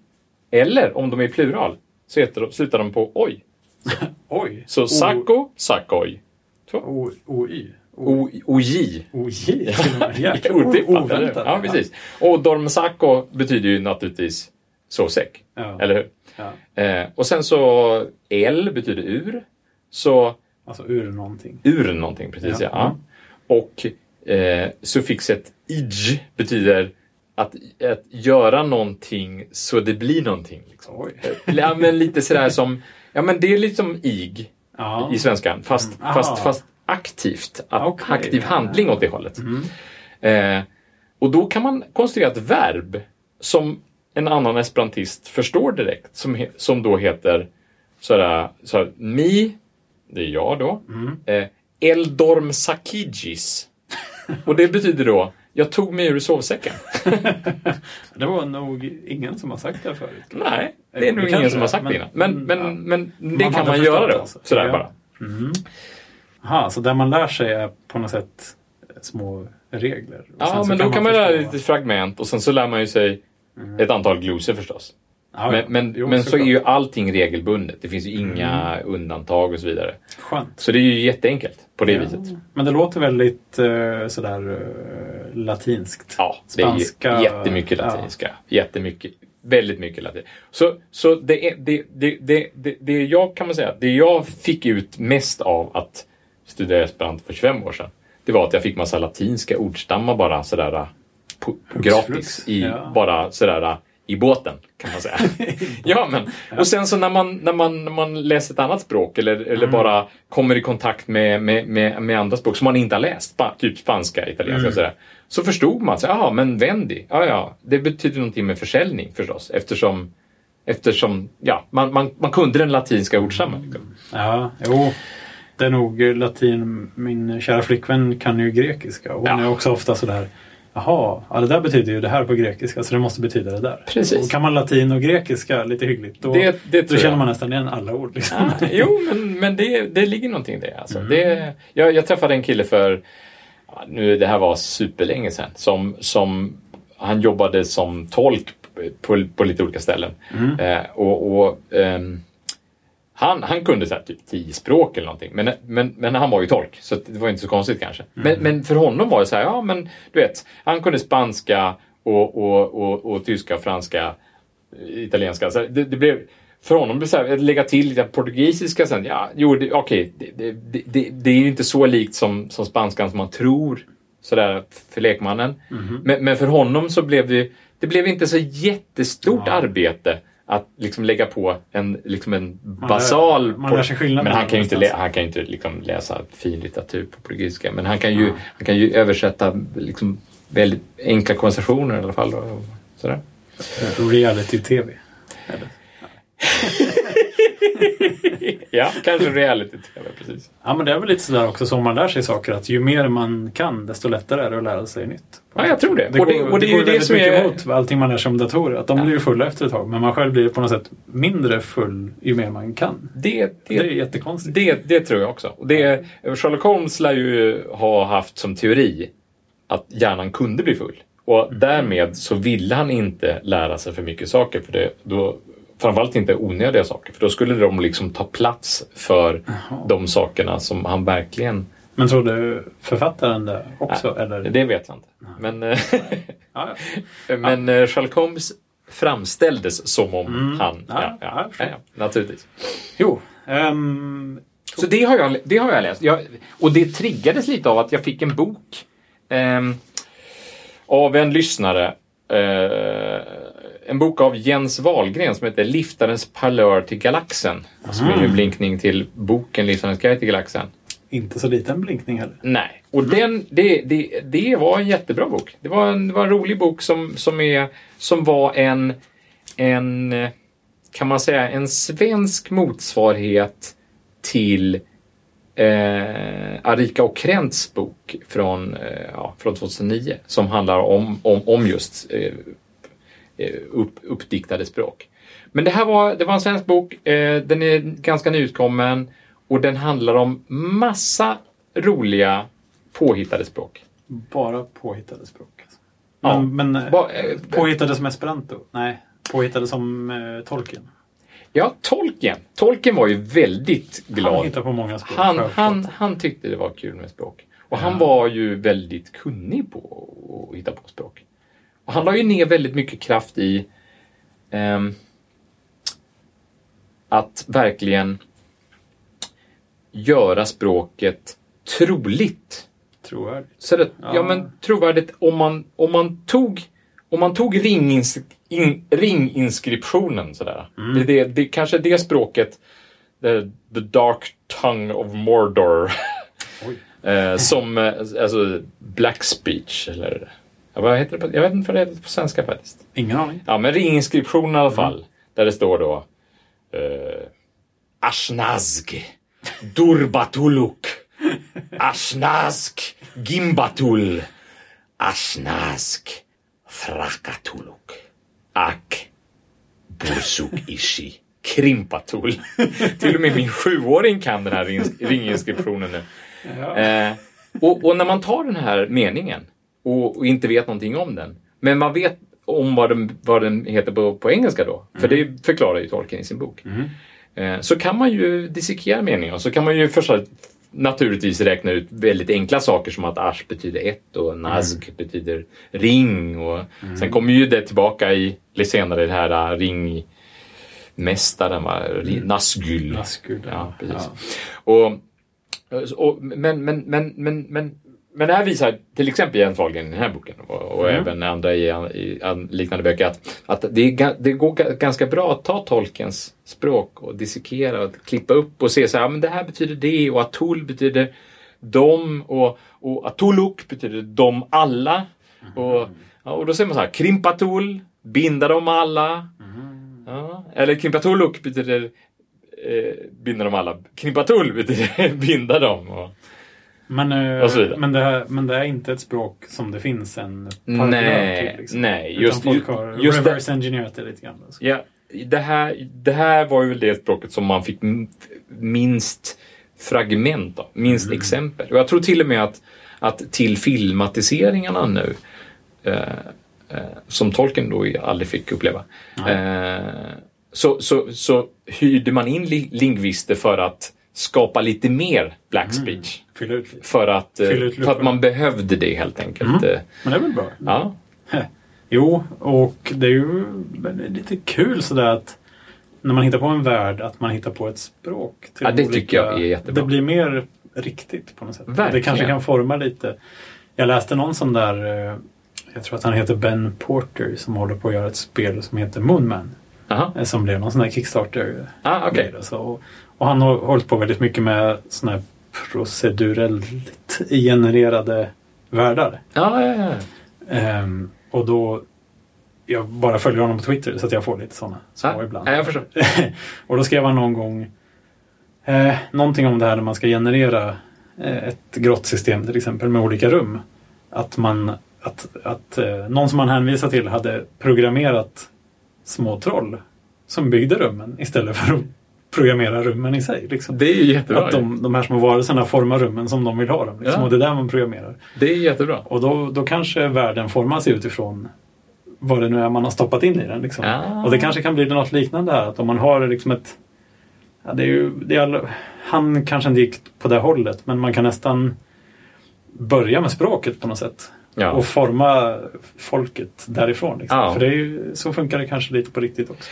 Eller om de är i plural så heter slutar de på oj. Oj. Så sacco, sackoj. O-Y. Oj. OJ Otippat, hur? oväntat. Ja, precis. Och dormsacco betyder ju naturligtvis sovsäck. Ja. Eller hur? Ja. Eh, och sen så el betyder ur. Så Alltså ur någonting. ur någonting, precis ja. Ja. Och eh, suffixet ij betyder att, att göra någonting så det blir någonting. Liksom. Oj. Ja, men lite sådär som, ja men det är lite som ig Ja. i svenskan, fast, Mm. fast, fast aktivt. Att, Okej. Aktiv handling åt det hållet. Mm. Eh, och då kan man konstruera ett verb som en annan esperantist förstår direkt, som, som då heter sådär, sådär, mi, det är jag då, Mm. eh, eldorm sakigis. Och det betyder då, jag tog mig ur sovsäcken. Det var nog ingen som har sagt det förut. Nej, det är Det nog kanske ingen som det, har sagt det innan. Men, men, ja. men det Man kan man göra det då. alltså. Sådär Ja. bara. Mm. Aha, så där man lär sig är på något sätt små regler. Ja, men då kan man lära förstå- lite fragment och sen så lär man ju sig ett antal glosor förstås. Ja, Men, men, jo, men så är ju allting regelbundet. Det finns ju inga undantag och så vidare. Skönt. Så det är ju jätteenkelt på det viset. Men det låter väldigt uh, sådär uh, latinskt. Ja, det är Spanska- ju jättemycket ja. latinska. Jättemycket. Väldigt mycket latin. Så, så det, är, det, det, det, det, det jag kan man säga, det jag fick ut mest av att studera esperanto för 25 år sedan, det var att jag fick massa latinska ordstammar bara sådär på, på gratis. I, Ja. Bara sådär i båten, kan man säga. ja, men och sen så när man, när man, när man läser ett annat språk eller, eller Mm. bara kommer i kontakt med, med, med, med andra språk som man inte har läst, typ spanska, italienska Mm. och sådär, så förstod man, ja men vendi, ja ja, det betyder någonting med försäljning förstås eftersom Eftersom, ja, man, man, man kunde den latinska ordstammen. Liksom. Ja, jo. Det är nog latin. Min kära flickvän kan ju grekiska. Och hon Ja. är också ofta sådär. Jaha, ja, det där betyder ju det här på grekiska så det måste betyda det där. Precis. Och kan man latin och grekiska lite hyggligt då, Det- det då tror känner man nästan igen alla ord. Liksom. Ja, jo, men, men det, det ligger någonting i det. Alltså. Mm. det jag, jag träffade en kille för, nu det här var superlänge sedan, som, som han jobbade som tolk på, på lite olika ställen. Mm. Eh, och, och ehm, han, han kunde så här, typ tio språk eller någonting, men, men, men han var ju tolk, så det var inte så konstigt kanske. Mm. Men, men för honom var det så här, ja men du vet, han kunde spanska och, och, och, och tyska, franska, italienska. Så det, det blev, för honom blev det att lägga till lite portugisiska sen, ja, jo, okej, det, det, det, det, det är ju inte så likt som, som spanskan som man tror, sådär för lekmannen. Mhm. Men, men för honom så blev det, det blev inte så jättestort Ja. arbete att liksom lägga på en, liksom en basal... man lär sig skillnaden men han kan ju inte, lä, han kan inte liksom läsa fin litteratur på portugisiska. Men han kan ju, han kan ju översätta liksom väldigt enkla konversationer i alla fall. Sådär. Reality-tv. Ja, kanske reality-tv, precis. Ja, men det är väl lite sådär också som man lär sig saker att ju mer man kan desto lättare är det att lära sig nytt. Ja, jag tror det. Det och det, går, och det, är ju går det väldigt som mycket är... emot allting man lär sig om datorer. Att de blir ju fulla efter ett tag. Men man själv blir på något sätt mindre full ju mer man kan. Det, Det är det, jättekonstigt. det, det tror jag också. Det, Sherlock Holmes lär ju ha haft som teori att hjärnan kunde bli full. Och Mm. därmed så ville han inte lära sig för mycket saker. För det, då, framförallt inte onödiga saker. För då skulle de liksom ta plats för Jaha. de sakerna som han verkligen... Men tror du författaren det också? eller? Det vet jag inte. Men, eh, Ja, ja. men eh, Sherlock Holmes framställdes som om Mm. han... Ja, Ja, ja, ja, ja, naturligtvis. Jo. ehm, Så det har jag, det har jag läst. Jag, och det triggades lite av att jag fick en bok ehm, av en lyssnare. Eh, en bok av Jens Wahlgren som heter Liftarens parlör till galaxen. Som är en blinkning till boken Liftarens guide till galaxen. inte så liten blinkning heller. Nej, och den, det, det, det var en jättebra bok. Det var en, det var en rolig bok som, som, är, som var en, en, kan man säga, en svensk motsvarighet till eh, Arika och Krents bok från, eh, ja, från 2009 som handlar om, om, om just eh, upp, uppdiktade språk. Men det här var, det var en svensk bok, eh, den är ganska nyutkommen och den handlar om massa roliga påhittade språk. Bara påhittade språk. Alltså. Ja. Men, men eh, Ba, eh, påhittade som esperanto? Nej, påhittade som eh, Tolkien. ja, Tolkien. Tolkien var ju väldigt glad. Han på många språk. Han, han, han tyckte det var kul med språk. Och Ja. han var ju väldigt kunnig på att hitta på språk. Han la ju ner väldigt mycket kraft i ehm, att verkligen göra språket troligt. Trovärdigt. Så det, ja. Ja. men trovärdigt om man, om man tog om man tog ringins, in, ringinskriptionen sådär. Mm. Det, det, det kanske det språket, the, the dark tongue of Mordor. Eh, som, eh, alltså, black speech eller vad heter det på, jag vet inte vad det heter på svenska faktiskt. Ingen aning. Ja, men ringinskriptionen i alla fall. Mm. Där det står då eh, Ashnazg, Durbatuluk, Ashnazg, Gimbatul, Ashnazg, Frakatuluk, Ak, Bursuk Ishi, Krimpatul. Till och med min sjuåring kan den här ring- ringinskriptionen nu. Ja. Eh, och, och när man tar den här meningen och, och inte vet någonting om den, men man vet om vad den, vad den heter på, på engelska då, för det förklarar ju Tolkien i sin bok, eh, så kan man ju dissekera meningen och så kan man ju först naturligtvis räkna ut väldigt enkla saker som att ash betyder ett och nazg betyder ring och sen kommer ju det tillbaka i, lite senare i det här uh, ringmästaren, va? Nazgul. Nazgul, Ja, ja. Och, och, men, men, men, men, men, men det här visar till exempel Jens Wahlgren i den här boken och, och Mm. även andra i, i, an- liknande böcker att, att det, är, det går ga- ganska bra att ta tolkens språk och dissekera och klippa upp och se så här, men det här betyder det och atul betyder de och, och atuluk betyder de alla. Och, ja, och då säger man så här, krimpatul, binda dem alla. Ja. Eller krimpatuluk betyder eh, binda dem alla. Krimpatul betyder binda dem. Och, Men, eh, men, det här, men det är inte ett språk som det finns en paragraf Nej, till. Liksom. nej, Utan just- folk har just reverse engineerat det lite grann. Alltså. ja, det, här, det här var ju det språket som man fick minst fragment av, minst Mm. exempel. Och jag tror till och med att, att till filmatiseringarna nu eh, eh, som tolken då aldrig fick uppleva. Eh, så, så, så hyrde man in li- lingvister för att skapa lite mer black speech. Fylla ut lite. För, att, eh, för att man behövde det helt enkelt. Eh, Men det är väl bra? Ja. Jo, och det är ju lite kul sådär att när man hittar på en värld, att man hittar på ett språk. till Ja, det olika- tycker jag är jättebra. Det blir mer riktigt på något sätt. Verkligen. Det kanske kan forma lite. Jag läste någon sån där, eh, jag tror att han heter Ben Porter, som håller på att göra ett spel som heter Moonman. Aha. Som blev någon sån här Kickstarter. Ah, då, så. Och, han har hållit på väldigt mycket med såna här procedurellt genererade världar. Ja, ja, ja. Ehm, och då jag bara följer honom på Twitter så att jag får lite sådana små Ja, ibland. ja, jag förstår. och då skrev han någon gång eh, någonting om det här när man ska generera eh, ett grottsystem till exempel med olika rum. Att man att, att eh, någon som man hänvisar till hade programmerat små troll som byggde rummen istället för att programmera rummen i sig. Liksom. Det är ju jättebra. Att de, de här små varelserna formar rummen som de vill ha dem. Liksom. Ja. Och det är där man programmerar. Det är jättebra. Och då, då kanske världen formas utifrån vad det nu är man har stoppat in i den. Liksom. Ah. Och det kanske kan bli något liknande här. Att om man har liksom ett... Ja, det är ju, det är all, han kanske inte gick på det hållet men man kan nästan börja med språket på något sätt. Ja. Och forma folket därifrån. Liksom. Ja. För det är ju, så funkar det kanske lite på riktigt också.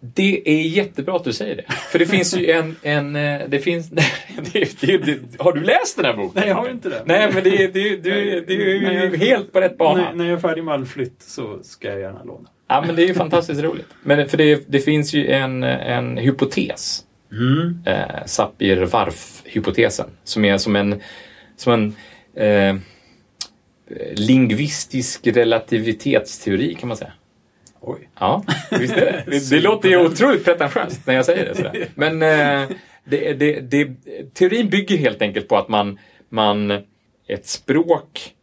Det är jättebra att du säger det. För det finns ju en... en eh, det finns, det, det, det, har du läst den här boken? Nej, jag har inte det. Nej, men det, det, det, det är ju helt på rätt bana. När, när jag är färdig med all flytt så ska jag gärna låna. Ja, men det är ju fantastiskt roligt. Men för det, det finns ju en, en hypotes Mm. Eh, Sapir-Whorf-hypotesen. Som är som en, som en eh, lingvistisk relativitetsteori kan man säga. Oj. Ja, visst är det. Det, det låter ju otroligt pretentiöst när jag säger det. Sådär. Men eh, det, det, det, teorin bygger helt enkelt på att man, man ett språk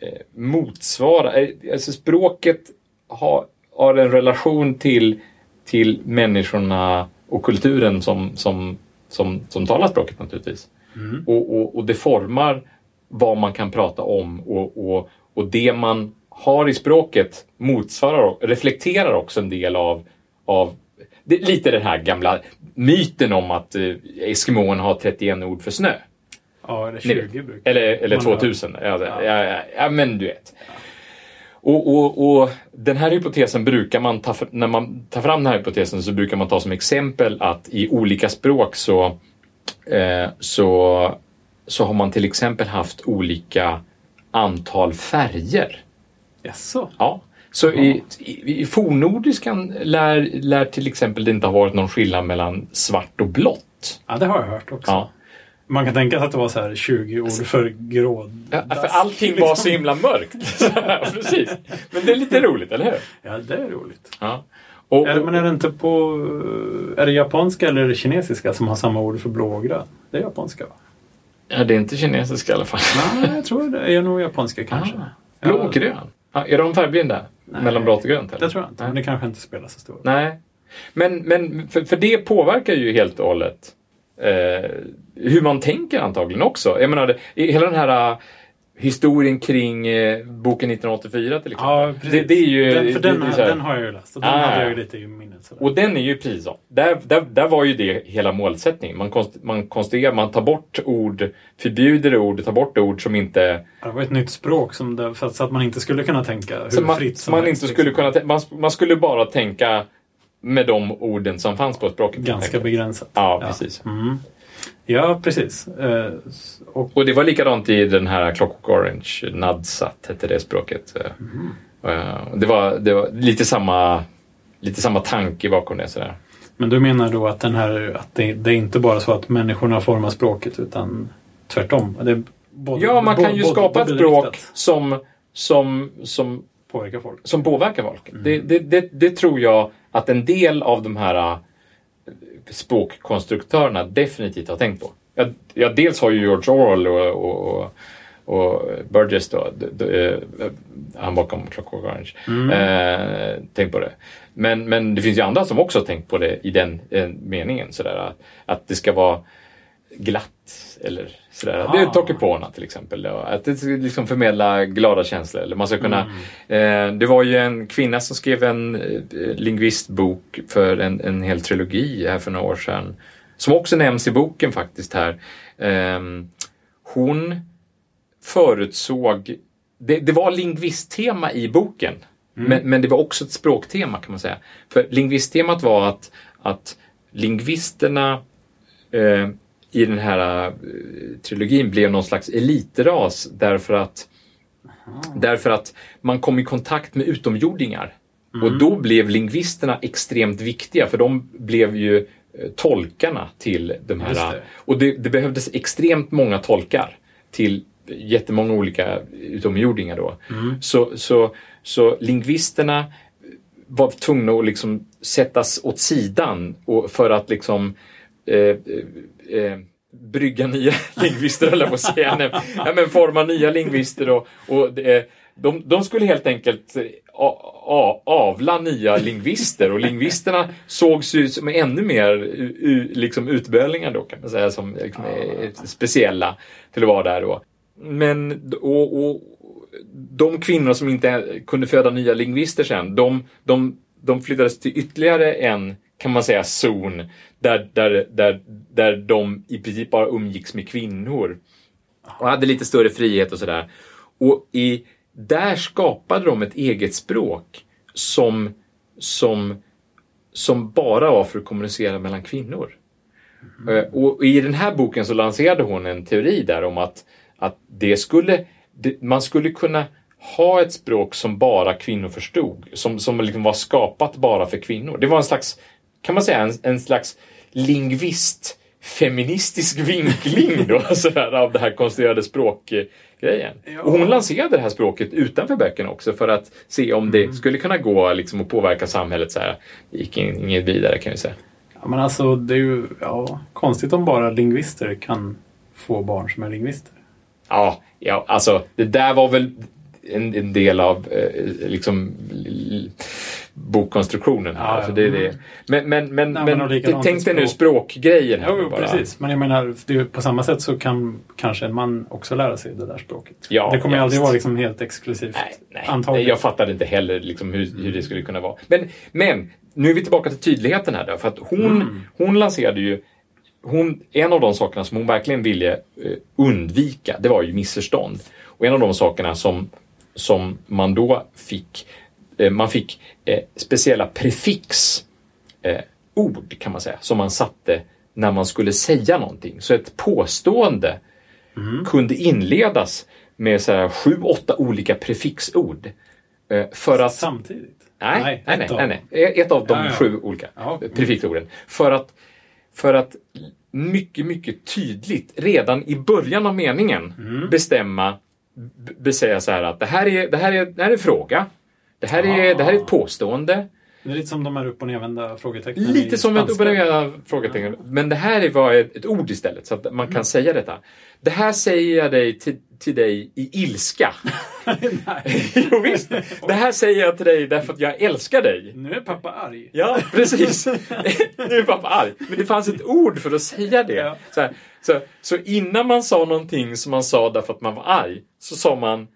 eh, motsvarar, eh, alltså språket har, har en relation till, till människorna och kulturen som, som, som, som talar språket naturligtvis. Mm. Och, och, och det formar vad man kan prata om och, och, och det man har i språket motsvarar och reflekterar också en del av, av det, lite den här gamla myten om att eh, Eskimoen har 31 ord för snö. Ja, eller Ni 20 vet. brukar Eller, eller Man har- 2000. Ja, ja. Ja, ja, men du vet. Och, och, och den här hypotesen brukar man ta, fr- när man tar fram den här hypotesen så brukar man ta som exempel att i olika språk så, eh, så, så har man till exempel haft olika antal färger. Jaså? Ja. Så i, i, i fornnordiskan lär, lär till exempel det inte ha varit någon skillnad mellan svart och blått. Ja, det har jag hört också. Ja. Man kan tänka sig att det var så här 20 ord för gråd. Ja, för allting var så himla mörkt. Precis. Men det är lite roligt, eller hur? Ja, det är roligt. Ja. Och, Är det, men är det inte på... Är det japanska eller det kinesiska som har samma ord för blå och grön? Det är japanska va? ja, det är inte kinesiska i alla fall. Nej, jag tror det är nog japanska kanske. Ah, Blå och grön? Ja, är de färgblinda? Mellan blått och grönt? Eller? Det tror jag inte, men det kanske inte spelar så stor roll. Nej. Men, men för, för det påverkar ju helt och hållet eh, hur man tänker antagligen också. Jag menar, hela den här historien kring eh, boken 1984 till exempel. Ja, precis. det, det är ju... den, för det, den, det är så här- den har jag ju läst och den Ah, hade jag ja. ju lite i minnet. Sådär. Och den är ju prisad. Där, där, där var ju det hela målsättningen. Man, konst, man konstruerar, man tar bort ord, förbjuder ord, tar bort ord som inte... Det var ett nytt språk som det, för att, så att man inte skulle kunna tänka hur Så man, fritt så som man helst, inte skulle liksom. kunna... tä- Man, man skulle bara tänka med de orden som fanns på språket. Ganska begränsat. Ja, precis. Mm. Ja, precis. Eh, och, Och det var likadant i den här Clockwork Orange, Nadsat hette det språket. Eh, Det, var, det var lite samma, lite samma tanke bakom det. Sådär. men du menar då att, den här, att det, det är inte bara så att människorna formar språket utan tvärtom? Både, Ja, man kan ju både- skapa ett språk som, som, som Påverkar folk. som påverkar folk. Det, det, det, det tror jag att en del av de här språkkonstruktörerna definitivt har tänkt på. Ja, dels har ju George Orwell och, och, och Burgess då, eh, han bakom Clockwork Orange, eh, tänkt på det. Men, men det finns ju andra som också har tänkt på det i den eh, meningen. Sådär, att, att det ska vara glatt eller sådär. Ah. Det är Tokipona till exempel. Då. Att det liksom förmedla glada känslor. Eller man ska kunna, eh, det var ju en kvinna som skrev en eh, lingvistbok för en, en hel trilogi här för några år sedan. Som också nämns i boken faktiskt här. Ehm, hon förutsåg, det, det var lingvisttema i boken. Men, men det var också ett språktema kan man säga. För lingvisttemat var att, att lingvisterna eh, i den här eh, trilogin blev någon slags elitras därför att, därför att man kom i kontakt med utomjordingar. Och då blev lingvisterna extremt viktiga för de blev ju eh, tolkarna till de här. det. Och det, det behövdes extremt många tolkar till jättemånga olika utomjordingar då. Så, så, så lingvisterna var tvungna att liksom sättas åt sidan och för att liksom brygga nya lingvister, höll jag. Nej, ja, men forma nya lingvister och, och eh, de, de skulle helt enkelt eh, avla nya lingvister och lingvisterna sågs ju som ännu mer liksom utbölingar då kan man säga, som liksom, eh, speciella till att vara där då. Men och, och, de kvinnor som inte kunde föda nya lingvister sen, de, de, de flyttades till ytterligare en, kan man säga, zon där, där, där, där de i princip bara umgicks med kvinnor och hade lite större frihet och sådär. Och i, där skapade de ett eget språk som, som, som bara var för att kommunicera mellan kvinnor. Eh, Och i den här boken så lanserade hon en teori där om att, att det skulle, det, man skulle kunna ha ett språk som bara kvinnor förstod, som, som liksom var skapat bara för kvinnor. Det var en slags, kan man säga, en, en slags lingvist feministisk vinkling då, sådär, av det här konstruerade språkgrejen. Ja. Och hon lanserade det här språket utanför böckerna också för att se om det Mm. skulle kunna gå liksom, att påverka samhället. Så här. Det gick in- inget vidare kan vi säga. Ja, men alltså det är ju ja, konstigt om bara lingvister kan få barn som är lingvister. Ja, ja, alltså det där var väl en, en del av eh, liksom bokkonstruktionen här. Ja, alltså, det är det. Men, men, men, Nej, men, men tänk dig nu språk. språkgrejen här Jo, bara. precis. Men jag menar, det på samma sätt så kan kanske en man också lära sig det där språket. Ja, det kommer ju aldrig vara liksom helt exklusivt. Nej, nej. Antagligen. jag fattade inte heller liksom hur, hur det skulle kunna vara. Men, men nu är vi tillbaka till tydligheten här. Då, för att hon, Mm. hon lanserade ju hon, en av de sakerna som hon verkligen ville eh, undvika, det var ju missförstånd. Och en av de sakerna som, som man då fick, eh, man fick eh, speciella prefix eh, ord kan man säga, som man satte när man skulle säga någonting. Så ett påstående kunde inledas med så här, sju, åtta olika prefixord. För att Samtidigt? Nej, nej, nej, ett av nej, dem. nej. Ett av de Ja, ja. sju olika Ja. prefixorden. För att, för att mycket, mycket tydligt redan i början av meningen Mm. bestämma, b- säga så här att det här är, det här är, det här är en fråga. Det här är, Ah. det här är ett påstående. Det är lite som de här upp och nervända frågetecknen Lite som ett spanska. oberoende frågetecken. Men det här är bara ett, ett ord istället, så att man Mm. kan säga detta. Det här säger jag dig till, till dig i ilska. Nej. jo, visst. Det här säger jag till dig därför att jag älskar dig. Nu är pappa arg. Ja, precis. nu är pappa arg. Men det fanns ett ord för att säga det. Ja. Så, här, så, så innan man sa någonting som man sa därför att man var arg, så sa man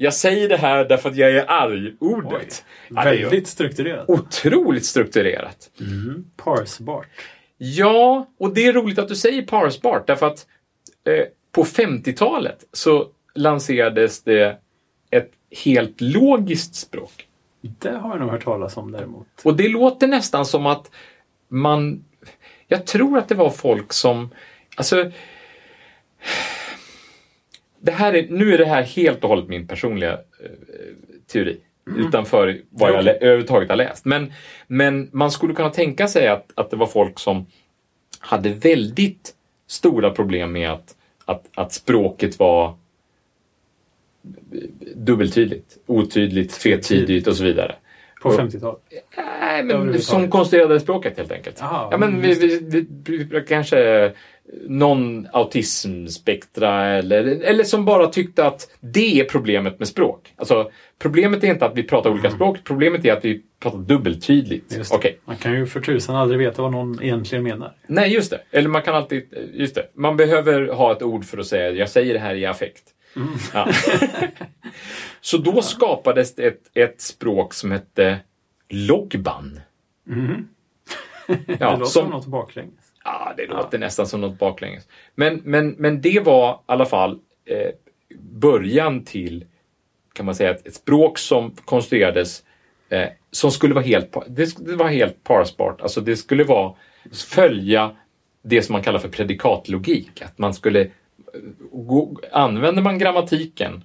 jag säger det här därför att jag är arg-ordet. Ja, Väldigt strukturerat. otroligt strukturerat. Parsbart. Ja, och det är roligt att du säger parsbart därför att eh, på 50-talet så lanserades det helt logiskt språk. Det har jag nog hört talas om däremot. Och det låter nästan som att man... Jag tror att det var folk som... Alltså... Det här är, nu är det här helt och hållet min personliga eh, teori. Utanför vad jag överhuvudtaget har läst. Men, men man skulle kunna tänka sig att, att det var folk som hade väldigt stora problem med att, att, att språket var dubbeltydligt, otydligt, tvetydigt och så vidare. På Och- 50-talet. Nej, men som konstruerade språket helt enkelt. Jaha, ja, men mm, vi, vi, vi, kanske någon autismspektra eller, eller som bara tyckte att det är problemet med språk. Alltså, problemet är inte att vi pratar olika språk, problemet är att vi pratar dubbeltydligt. Mm. Okej, Man kan ju för tusan aldrig veta vad någon egentligen menar. nej just det. Eller man kan alltid, just det. Man behöver ha ett ord för att säga jag säger det här i affekt. Mm. Ja. Så då skapades det ett, ett språk som hette logban. Ja, det låter som- som något baklänges. Ja, det låter nästan som något baklänges. Men, men, men det var i alla fall eh, början till, kan man säga, ett, ett språk som konstruerades eh, som skulle vara helt, det, det var helt parsbart. Alltså det skulle vara, följa det som man kallar för predikatlogik. Att man skulle, använder man grammatiken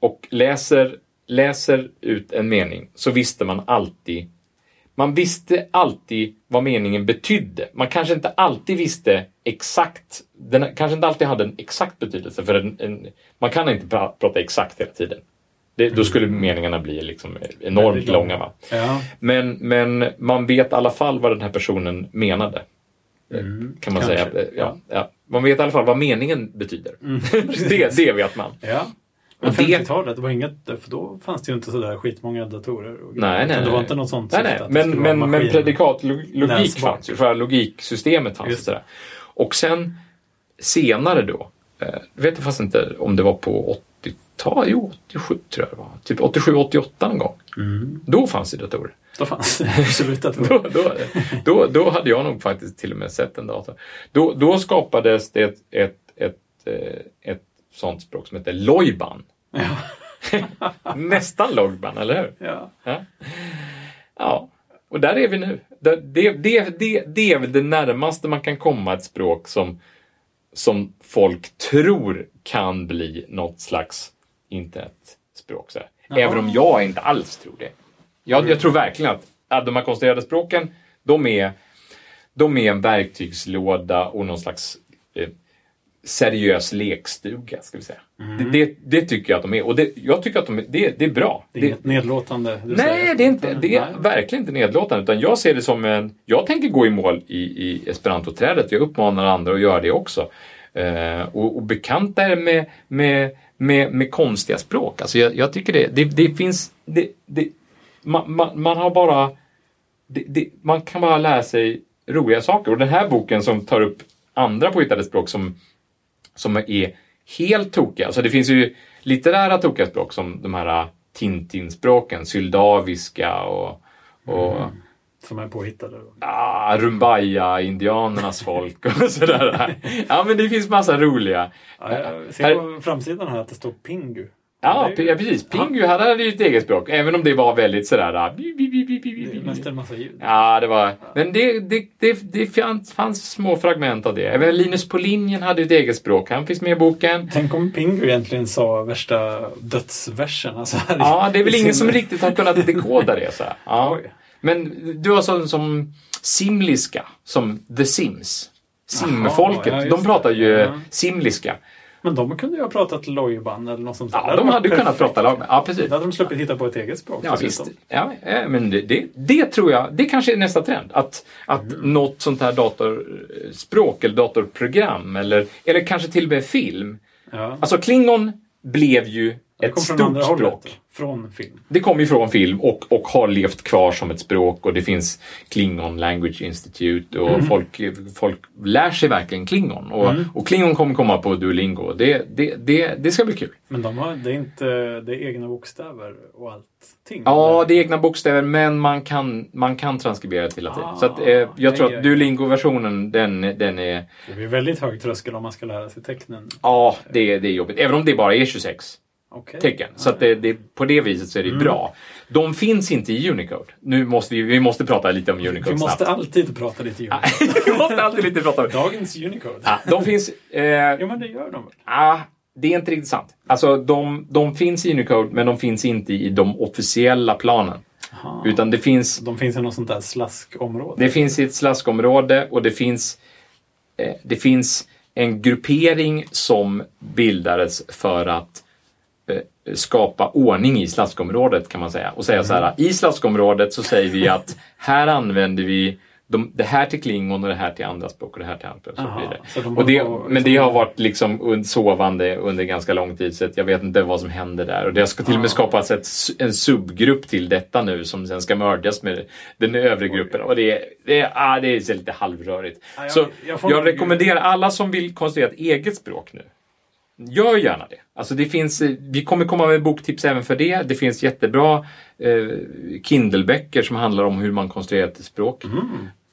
och läser, läser ut en mening så visste man alltid man visste alltid vad meningen betydde. Man kanske inte alltid visste exakt, den kanske inte alltid hade en exakt betydelse för en, en, man kan inte pra, prata exakt hela tiden. Det, då skulle meningarna bli liksom enormt långa. Va? Ja. Men, men man vet i alla fall vad den här personen menade. kan man kanske. säga. Ja, ja. Man vet i alla fall vad meningen betyder. det, det vet man. ja. Men Och det- 50-talet, det var inget, för då fanns det ju inte sådär skitmånga datorer. Och. Nej, nej, Det var inte något sånt Nej, nej. det Men, men, men predikatlogik fanns ju. För logiksystemet fanns. Just Sådär. Och sen senare då, eh, jag vet fast inte om det var på 80-talet, jo 87 tror jag det var. Typ 87-88 någon gång. Mm. Då fanns det datorer. Då fanns det absolut det Då, då, då, då hade jag nog faktiskt till och med sett en dator. Då, då skapades det ett, ett, ett, eh, ett sånt språk som heter Lojban. Ja. Nästan Lojban, eller hur? Ja. Ja. ja, och där är vi nu. Det, det, det, det, det är väl det närmaste man kan komma ett språk som, som folk tror kan bli något slags internetspråk. Så. Även om jag inte alls tror det. Jag, jag tror verkligen att, att de här konstruerade språken, de är, de är en verktygslåda och någon slags eh, seriös lekstuga, ska vi säga. Det, det, det tycker jag att de är. Och det, jag tycker att de är, det, det är bra. Det är inget nedlåtande du Nej, säger. det är, inte, det är Nej. verkligen inte nedlåtande. Utan jag ser det som en... Jag tänker gå i mål i, i esperantoträdet. Jag uppmanar andra att göra det också. Eh, och, och bekanta er med, med, med, med konstiga språk. Alltså jag, jag tycker det, det, det finns... Det, det, man, man, man har bara... Det, det, man kan bara lära sig roliga saker. Och den här boken som tar upp andra påhittade språk som, som är helt tokiga. Alltså det finns ju litterära tokiga språk som de här Tintin-språken, syldaviska och, och mm. Som är påhittade. då. ah, Rumbaya-indianernas folk och sådär. Ja, men det finns massa roliga. Ja, jag ser Här- på framsidan här att det står Pingu. Ja, ju- ja precis. Pingu hade ju ett eget språk, även om det var väldigt sådär... ah, bi, bi, bi, bi, bi, bi, Det bi. mest en massa ljud. Ja, det var... Men det, det, det, det fanns, fanns små fragment av det. Även Linus på linjen hade ett eget språk. Han finns med i boken. Tänk om Pingu egentligen sa värsta dödsversen. Alltså Ja, det är väl ingen som riktigt har kunnat dekoda det. Så här. Ja. Men du har sån som simliska, som The Sims. Simfolket, ja, de pratar ju. Ja. simliska. Men de kunde ju ha pratat lojban eller något sånt. där. Ja, de hade ju kunnat prata lag. Ja, precis. Då hade de sluppit hitta på ett eget språk. Ja, visst. Ja, ja, men det, det, det tror jag, det kanske är nästa trend. Att, att Mm. något sånt här datorspråk eller datorprogram eller, eller kanske till och med film. Ja. Alltså klingon blev ju Det ett kom stort språk. hållet. Från film. Det kommer ju från film och, och har levt kvar som ett språk och det finns Klingon Language Institute och Mm. folk, folk lär sig verkligen Klingon. Och, och Klingon kommer komma på Duolingo. Det, det, det, det ska bli kul. Men de har, det är inte det är egna bokstäver och allting. Ja, det är egna bokstäver men man kan, man kan transkribera till latin. Ah, Så att, eh, jag ja, tror att. Duolingo-versionen den, den är... Det blir väldigt hög tröskel om man ska lära sig tecknen. Ja, det, är- det är jobbigt. Även om det bara är 26 Okej. tecken. Så det, det, på det viset så är det Mm. bra. De finns inte i Unicode. Nu måste vi, vi måste prata lite om Unicode Vi måste snabbt. alltid prata lite Unicode. vi måste alltid lite prata om Dagens Unicode. Ja, de finns... Eh, Jo, men det gör de väl? ah, det är inte riktigt sant. Alltså, de, de finns i Unicode, men de finns inte i de officiella planen. Aha. Utan det finns, De finns i något sånt där slaskområde. det finns i ett slaskområde och det finns, eh, det finns en gruppering som bildades för att skapa ordning i slaskområdet kan man säga. Och säga så här, i slaskområdet så säger vi att här använder vi de, det här till klingon och det här till andra språk och det här till andra språk. Aha, så de och det, men det liksom- har varit liksom sovande under ganska lång tid så jag vet inte vad som händer där. Och det ska till och med skapas ett, en subgrupp till detta nu som sen ska mördas med den övre gruppen. Och det, är- det, ah, det är lite halvrörigt. Ja, jag- så jag rekommenderar alla som vill konstruera ett eget språk nu. Gör gärna det. Alltså det finns, eh, vi kommer komma med boktips även för det. Det finns jättebra eh, Kindle-böcker som handlar om hur man konstruerar ett språk.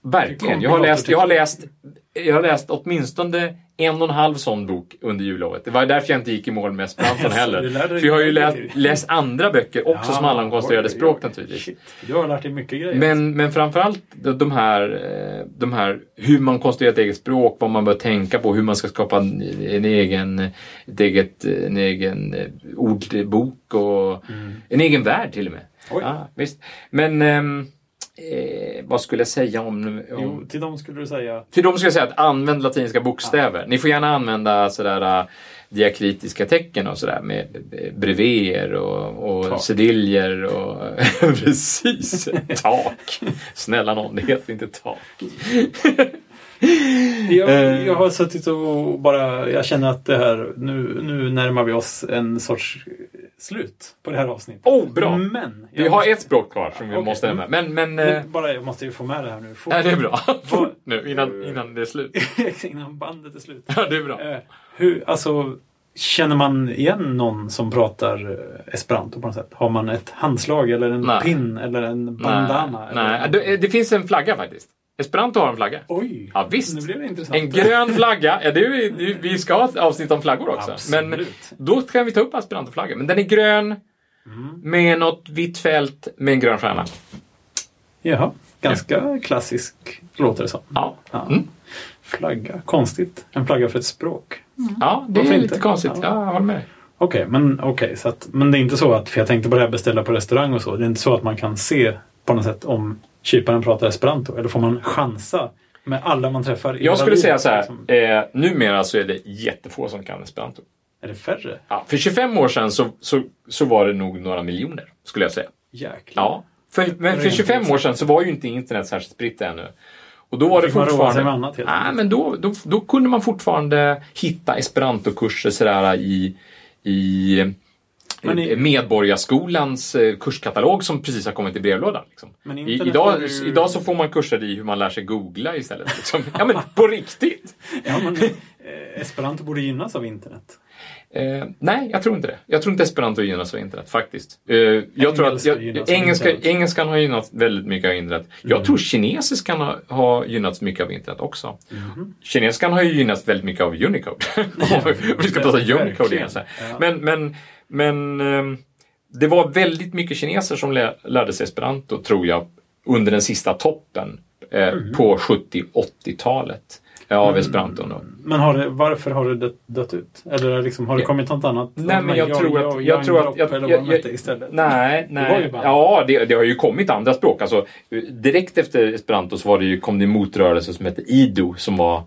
Verkligen. Jag har, läst, jag, har läst, jag har läst åtminstone en och en halv sån bok under jullovet. Det var därför jag inte gick i mål med esperanton heller. För jag har ju läst, läst andra böcker också som handlar om konstruerade oj, språk naturligtvis. Du har lärt dig mycket grejer. Men, men framförallt de- här, eh, de här hur man konstruerar ett eget språk, vad man bör tänka på, hur man ska skapa en, en egen, ett eget, en egen eh, ordbok och en egen värld till och med. Oj. Ja, visst. Men ehm, eh, vad skulle jag säga om... om Jo, till dem skulle du säga... till dem ska jag säga att använd latinska bokstäver. Ni får gärna använda sådär äh, diakritiska tecken och sådär med brever och, och Tak. sediljer och precis, tak. Snälla någon, det heter inte tak. Jag, Eh. jag har suttit och bara... Jag känner att det här... Nu, nu närmar vi oss en sorts slut på det här avsnittet. Oh, bra! Men... Vi har måste- ett språk kvar som vi Okej, måste mm. nämna. Men, men, eh, Men bara, jag måste ju få med det här nu. Fort. nej, det är bra. Fort nu innan, innan det är slut. Innan bandet är slut. Ja, det är bra. Eh, hur, alltså, känner man igen någon som pratar eh, esperanto på något sätt? Har man ett handslag eller en Nej. pin eller en bandana? Nej, nej. Eller? Det, det finns en flagga faktiskt. Esperanto har en flagga. Oj! Ja, visst. Nu blev det intressant. En grön flagga. Ja, det är, det, vi ska ha ett avsnitt om flaggor också. Absolut. Men då kan vi ta upp aspirantflaggan. Men den är grön Mm. med något vitt fält med en grön stjärna. Jaha, ganska klassisk låter det som. Ja, Ja. Mm. Flagga, konstigt. En flagga för ett språk. ja det Varför är inte? lite konstigt. Ja. Ja, jag håller med dig. Okej, men, okej, så att, men det är inte så att, för jag tänkte på det här beställa på restaurang och så, det är inte så att man kan se på något sätt om kyparen pratar esperanto? Eller får man chansa Med alla man träffar Jag skulle säga livet, så här, liksom. eh, numera så är det jättefå som kan esperanto. Är det färre? Ja, för 25 år sedan så, så, så var det nog några miljoner, skulle jag säga. Jäklar. Ja. För, men för Rent 25 år sedan så var ju inte internet särskilt spritt ännu. Och då var det man fortfarande... med annat, helt Nej, men då, då, då kunde man fortfarande hitta esperantokurser sådär i, i, Men i- eh, Medborgarskolans eh, kurskatalog som precis har kommit i brevlådan. Liksom. Men I, idag, ju- idag så får man kurser i hur man lär sig googla istället. Liksom. Ja, men på riktigt! Ja, men eh, Esperanto borde gynnas av internet. Eh, nej, jag tror inte det. Jag tror inte esperanto gynnas av internet faktiskt. Eh, jag tror att Engelska jag, engelska, internet. engelskan har gynnats väldigt mycket av internet. Jag Mm. tror kinesiskan har, har gynnats mycket av internet också. Mhm. Kinesiskan har ju gynnats väldigt mycket av Unicode. Om vi ska prata. Unicode igen. Men, men, men ehm, det var väldigt mycket kineser som lä- lärde sig esperanto, tror jag, under den sista toppen eh, Mm. på 70-80-talet eh, av esperanton. Då. Men har det, varför har det dött, dött ut? Eller liksom, har det kommit något annat? Nej, men jag Ja, tror att... ja, Jag tror att... Jag, jag, de hette istället. nej, Det nej. bara- Ja, det, det har ju kommit andra språk. Alltså, direkt efter esperanto så var det ju, kom det en motrörelse som hette Ido som var...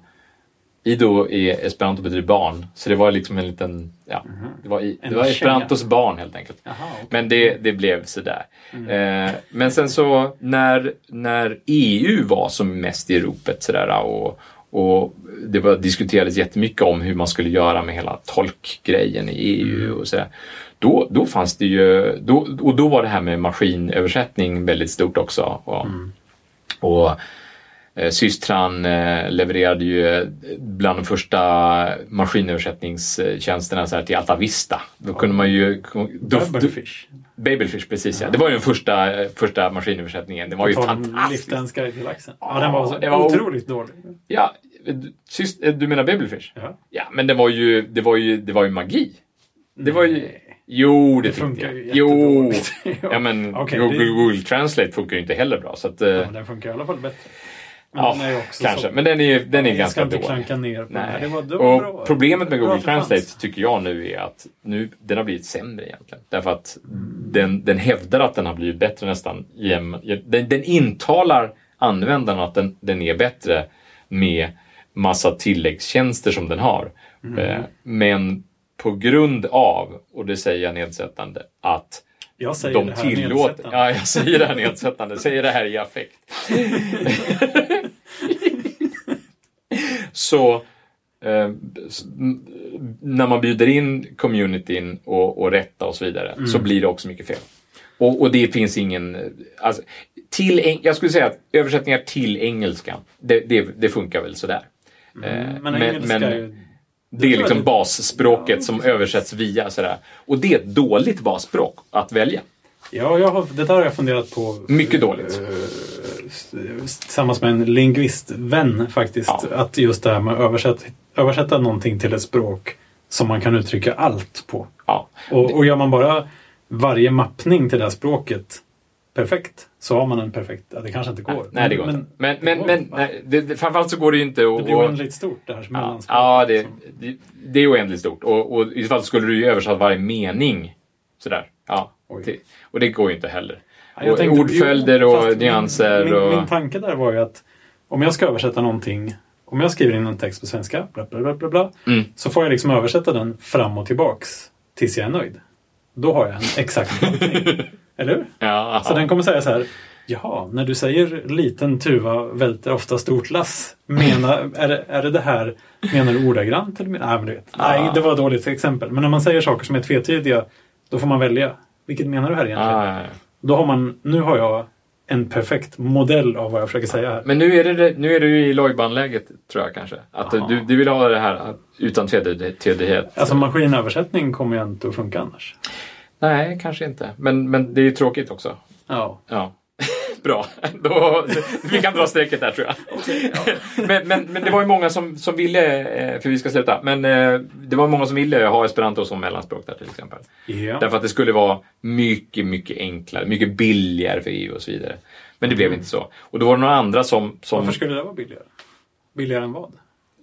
Ido är esperanto betyder barn. Så det var liksom en liten... Ja, det var, i, det var esperantos barn helt enkelt. Jaha, okej. Men det, det blev sådär. Mm. Eh, men sen så när, när EU var som mest i ropet sådär och, och det var, diskuterades jättemycket om hur man skulle göra med hela tolkgrejen i EU Mm. och sådär. Då, då fanns det ju, då, och då var det här med maskinöversättning väldigt stort också. Och, Mm. och Systran eh, levererade ju eh, bland de första maskinöversättningstjänsterna så här, till Alta Vista. Då kunde man ju... Då, Bubblefish. Babelfish, precis ja. Det var ju den första, eh, första maskinöversättningen. Det var ju fantastiskt. Liftens guide till laxen. Ja, den var, så det var- otroligt dålig. Ja, du- syst, eh, du menar Babelfish? Ja. Ja, men det var ju, det var ju, det var ju magi. Det var ju... Jo, det, Det funkar jag. ju Jo! Ja, men Okej, Google, det- Google Translate funkar ju inte heller bra. Så att, eh, Ja, den funkar i alla fall bättre. Men ja, kanske. Men den är, den är jag ganska ska inte dålig. ner på. Nej. Det var, det var och bra. problemet med Google. Translate tycker jag nu är att nu, den har blivit sämre egentligen. Därför att den, den hävdar att den har blivit bättre nästan. Den, den intalar användaren att den, den är bättre med massa tilläggstjänster som den har. Mm. Eh, Men på grund av, och det säger jag nedsättande, att Jag säger de det här tillåter... Ja, jag säger det här nedsättande. säger det här i affekt. så eh, när man bjuder in communityn och, och rätta och så vidare Mm. så blir det också mycket fel. Och, och det finns ingen... Alltså, till, jag skulle säga att översättningar till engelska, det, det, det funkar väl sådär. Eh, Mm, Men engelska är ju... det är liksom basspråket Ja, som översätts via sådär. Och det är ett dåligt basspråk att välja. Ja, jag har, det där har jag funderat på. Mycket dåligt. eh, s- Tillsammans med en lingvistvän faktiskt. Ja. Att just det här med att översätta, översätta någonting till ett språk som man kan uttrycka allt på. Ja. Och, och gör man bara varje mappning till det här språket perfekt så har man en perfekt... Ja, det kanske inte går. Nej, det går men, inte. Men, men, går, men nej, det, det, framförallt så går det ju inte att... Det blir oändligt stort det här ja, mellanspråket. ja det, liksom. det, det är oändligt stort. Och, och i så fall skulle du ju översätta varje mening sådär. Ja. Till, och det går ju inte heller. Och tänkte- ordföljder och nyanser Min, och... min, tanke där var ju att om jag ska översätta någonting, om jag skriver in en text på svenska, bla bla bla bla, bla Mm. så får jag liksom översätta den fram och tillbaks tills jag är nöjd. Då har jag en exakt tolkning. Eller hur? Ja, Så den kommer säga så här. Jaha, när du säger liten tuva välter ofta stort lass. Menar, är, det, är det det här, menar du ordagrant? Eller, nej, men du vet. Nej, Ah. det var ett dåligt exempel. Men när man säger saker som är tvetydiga, då får man välja. Vilket menar du här egentligen? ja, ja, ja. Då har man, nu har jag en perfekt modell av vad jag försöker säga här. Men nu är, det- nu är du i Lojban-läget, tror jag kanske. Att du, du vill ha det här att- utan tvetydighet. Alltså maskinöversättning kommer ju inte att funka annars. Nej, kanske inte. Men, men det är ju tråkigt också. Ja. Ja. Bra, då, vi kan dra strecket där tror jag. men, men, men det var ju många som, som ville, eh, för vi ska sluta, men eh, det var många som ville ha esperanto som mellanspråk där till exempel. ja. Därför att det skulle vara mycket, mycket enklare, mycket billigare för EU och så vidare. Men det blev inte så. Och då var det några andra som... som Varför skulle det vara billigare? Billigare än vad?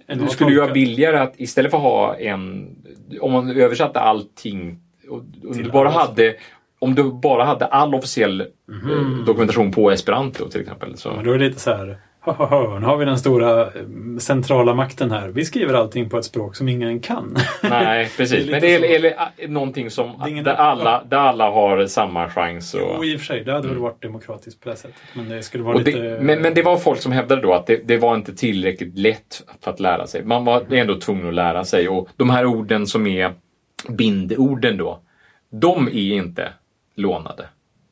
Än att skulle ju vara billigare att istället för att ha en... Om man översatte allting och, och du bara hade... Om du bara hade all officiell eh, Mhm. dokumentation på esperanto till exempel. Så, Men då är det lite så här Haha, nu har vi den stora eh, centrala makten här. Vi skriver allting på ett språk som ingen kan. Nej, precis. Det är Men det är, så. eller, äh, någonting som, är ingen- där, alla, där alla har samma chans. Och, Och i och för sig, det hade väl varit demokratiskt på det sättet. Men det skulle vara och lite... det, men, men det var folk som hävdade då att det, det var inte tillräckligt lätt för att lära sig. Man var ändå tvungen att lära sig. Och de här orden som är bindorden då, de är inte lånade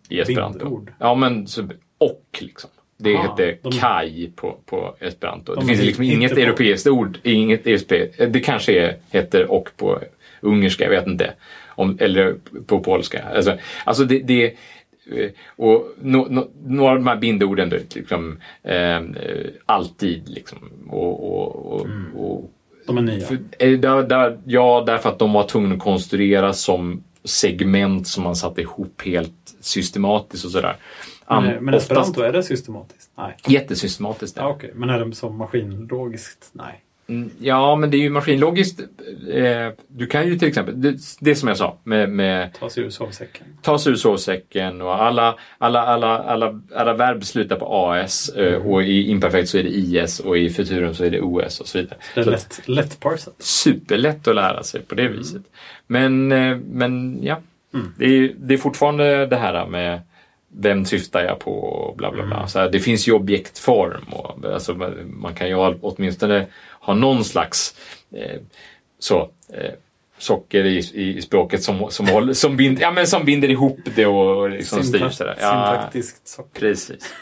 i esperanto. Bindord? Ja, men så, och liksom. Det Aha, heter de- kai på, på esperanto. De det finns liksom inget på- europeiskt ord. Inget europeiskt, det kanske är, heter och på ungerska, jag vet inte. Om, eller på polska. Alltså, alltså det, det eh, och no, no, några av de här bindorden, då, liksom, eh, eh, alltid liksom. Och, och, och, Mm. och De är nya. för, eh, där, där, ja, därför att de var tvungna att konstruera som segment som man satte ihop helt systematiskt och sådär. An- Men, men oftast esperanto, är det systematiskt? Nej. Jättesystematiskt. Ja, Okej, men är det som maskinlogiskt? Nej. Mm, Ja, men det är ju maskinlogiskt. Eh, du kan ju till exempel, det, det som jag sa med, med Ta sig ur sovsäcken. ta sig ur sovsäcken och alla, alla, alla, alla, alla verb slutar på AS eh, och i imperfekt så är det IS och i futurum så är det OS och så vidare. Det är lätt, lätt parsat. superlätt att lära sig på det viset. Men, eh, men ja, Mm. det, är, det är fortfarande det här med vem syftar jag på och bla bla bla. Mm. Så här, det finns ju objektform och alltså, man kan ju åtminstone ha någon slags eh, så, eh, socker i, i, språket som, som, håller, som, bind, ja, men som binder ihop det och liksom styr Syntak- sådär. Ja, Syntaktiskt socker. Precis.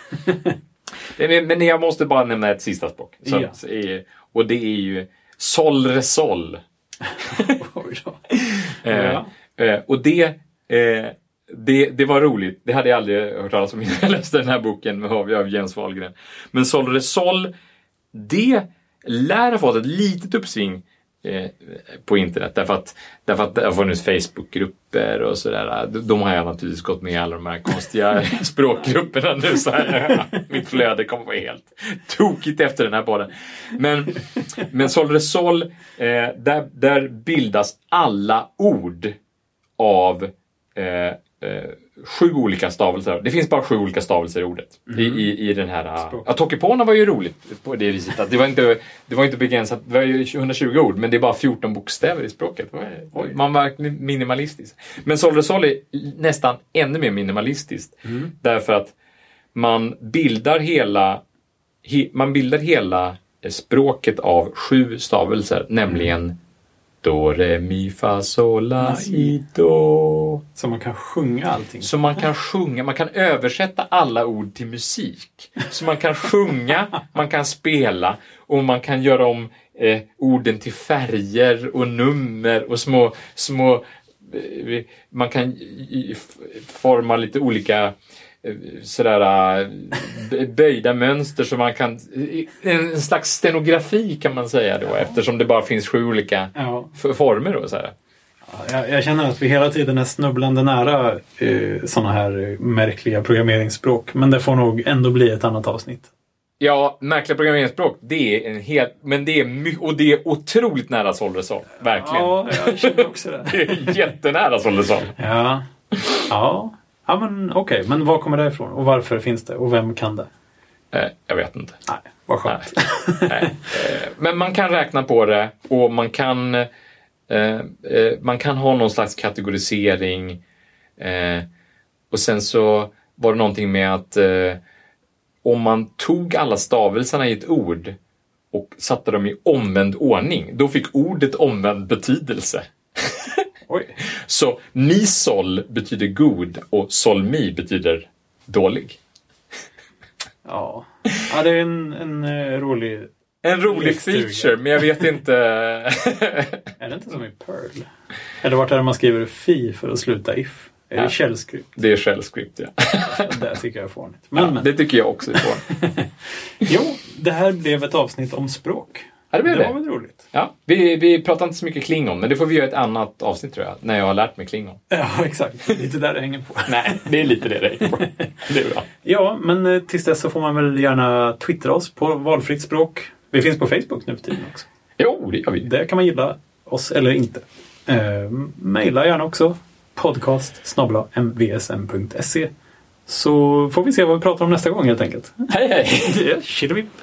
Men jag måste bara nämna ett sista språk. Så, Ja. är- och det är ju Sol Resol. Eh, Ja. eh, och det, eh, det, det var roligt. Det hade jag aldrig hört talas om innan jag läste den här boken av, av Jens Wahlgren. Men Sol Resol, det lär ha fått ett litet uppsving eh, på internet. Därför att, därför att det har funnits Facebookgrupper och sådär. De, de har jag naturligtvis gått med i alla de här konstiga språkgrupperna nu. Så här, mitt flöde kommer vara helt tokigt efter den här podden. Men, men Sol Resol, eh, där, där bildas alla ord av eh, eh, sju olika stavelser. Det finns bara sju olika stavelser i ordet. I, i, I den här... Språk. Ja, Tokipona var ju roligt på det viset. Att det, var inte, det var inte begränsat. Det var ju 120 ord, men det är bara 14 bokstäver i språket. Oj. man var minimalistisk. Men Sol Resol är nästan ännu mer minimalistiskt. Därför att man bildar hela he, man bildar hela eh, språket av sju stavelser, nämligen Do, Re, Mi, Fa, Sol, La, Si, Do. Så man kan sjunga allting. Så man kan sjunga, man kan översätta alla ord till musik. Så man kan sjunga, man kan spela och man kan göra om eh, orden till färger och nummer och små, små eh, man kan forma lite olika sådär eh, böjda mönster så man kan en slags stenografi kan man säga då eftersom det bara finns sju olika Ja, former då. Så här. jag, jag känner att vi hela tiden är snubblande nära eh, sådana här märkliga programmeringsspråk. Men det får nog ändå bli ett annat avsnitt. Ja, märkliga programmeringsspråk, det är en helt, men det är och det är otroligt nära Solresol. Verkligen. Ja, jag känner också det. Det är jättenära Solresol. Ja, ja. Ja men okej. Men var kommer det ifrån? Och varför finns det? Och vem kan det? Eh, jag vet inte. Nej, vad skönt. Nej. Eh, men man kan räkna på det och man kan, eh, man kan ha någon slags kategorisering. Och sen så var det någonting med att om man tog alla stavelserna i ett ord och satte dem i omvänd ordning, då fick ordet omvänd betydelse. Oj. Så mi-sol betyder god och sol-mi betyder dålig. Ja. ja, det är en, en eh, rolig... En rolig Lekstuga. feature, men jag vet inte. Är det inte som i Perl? Eller vart är det man skriver fi för att sluta if? Är det Ja. källskript? det är shellscript, ja. Det tycker jag är fånigt. Men, ja men. det tycker jag också är på. Jo, det här blev ett avsnitt om språk. Ja, det blev det det. var väl roligt? Ja, vi, vi pratar inte så mycket klingon, men det får vi göra ett annat avsnitt tror jag, när jag har lärt mig klingon. Ja, exakt. Lite där det hänger på. Nej, det är lite det det hänger på. Det är bra. Ja, men eh, tills dess så får man väl gärna twittra oss på valfritt språk. Vi finns på Facebook nu för tiden också. Jo, det gör vi. Där kan man gilla oss eller inte. Eh, maila gärna också. Podcast mvsm.se Så får vi se vad vi pratar om nästa gång helt enkelt. Hej, hej! Tjillevipp!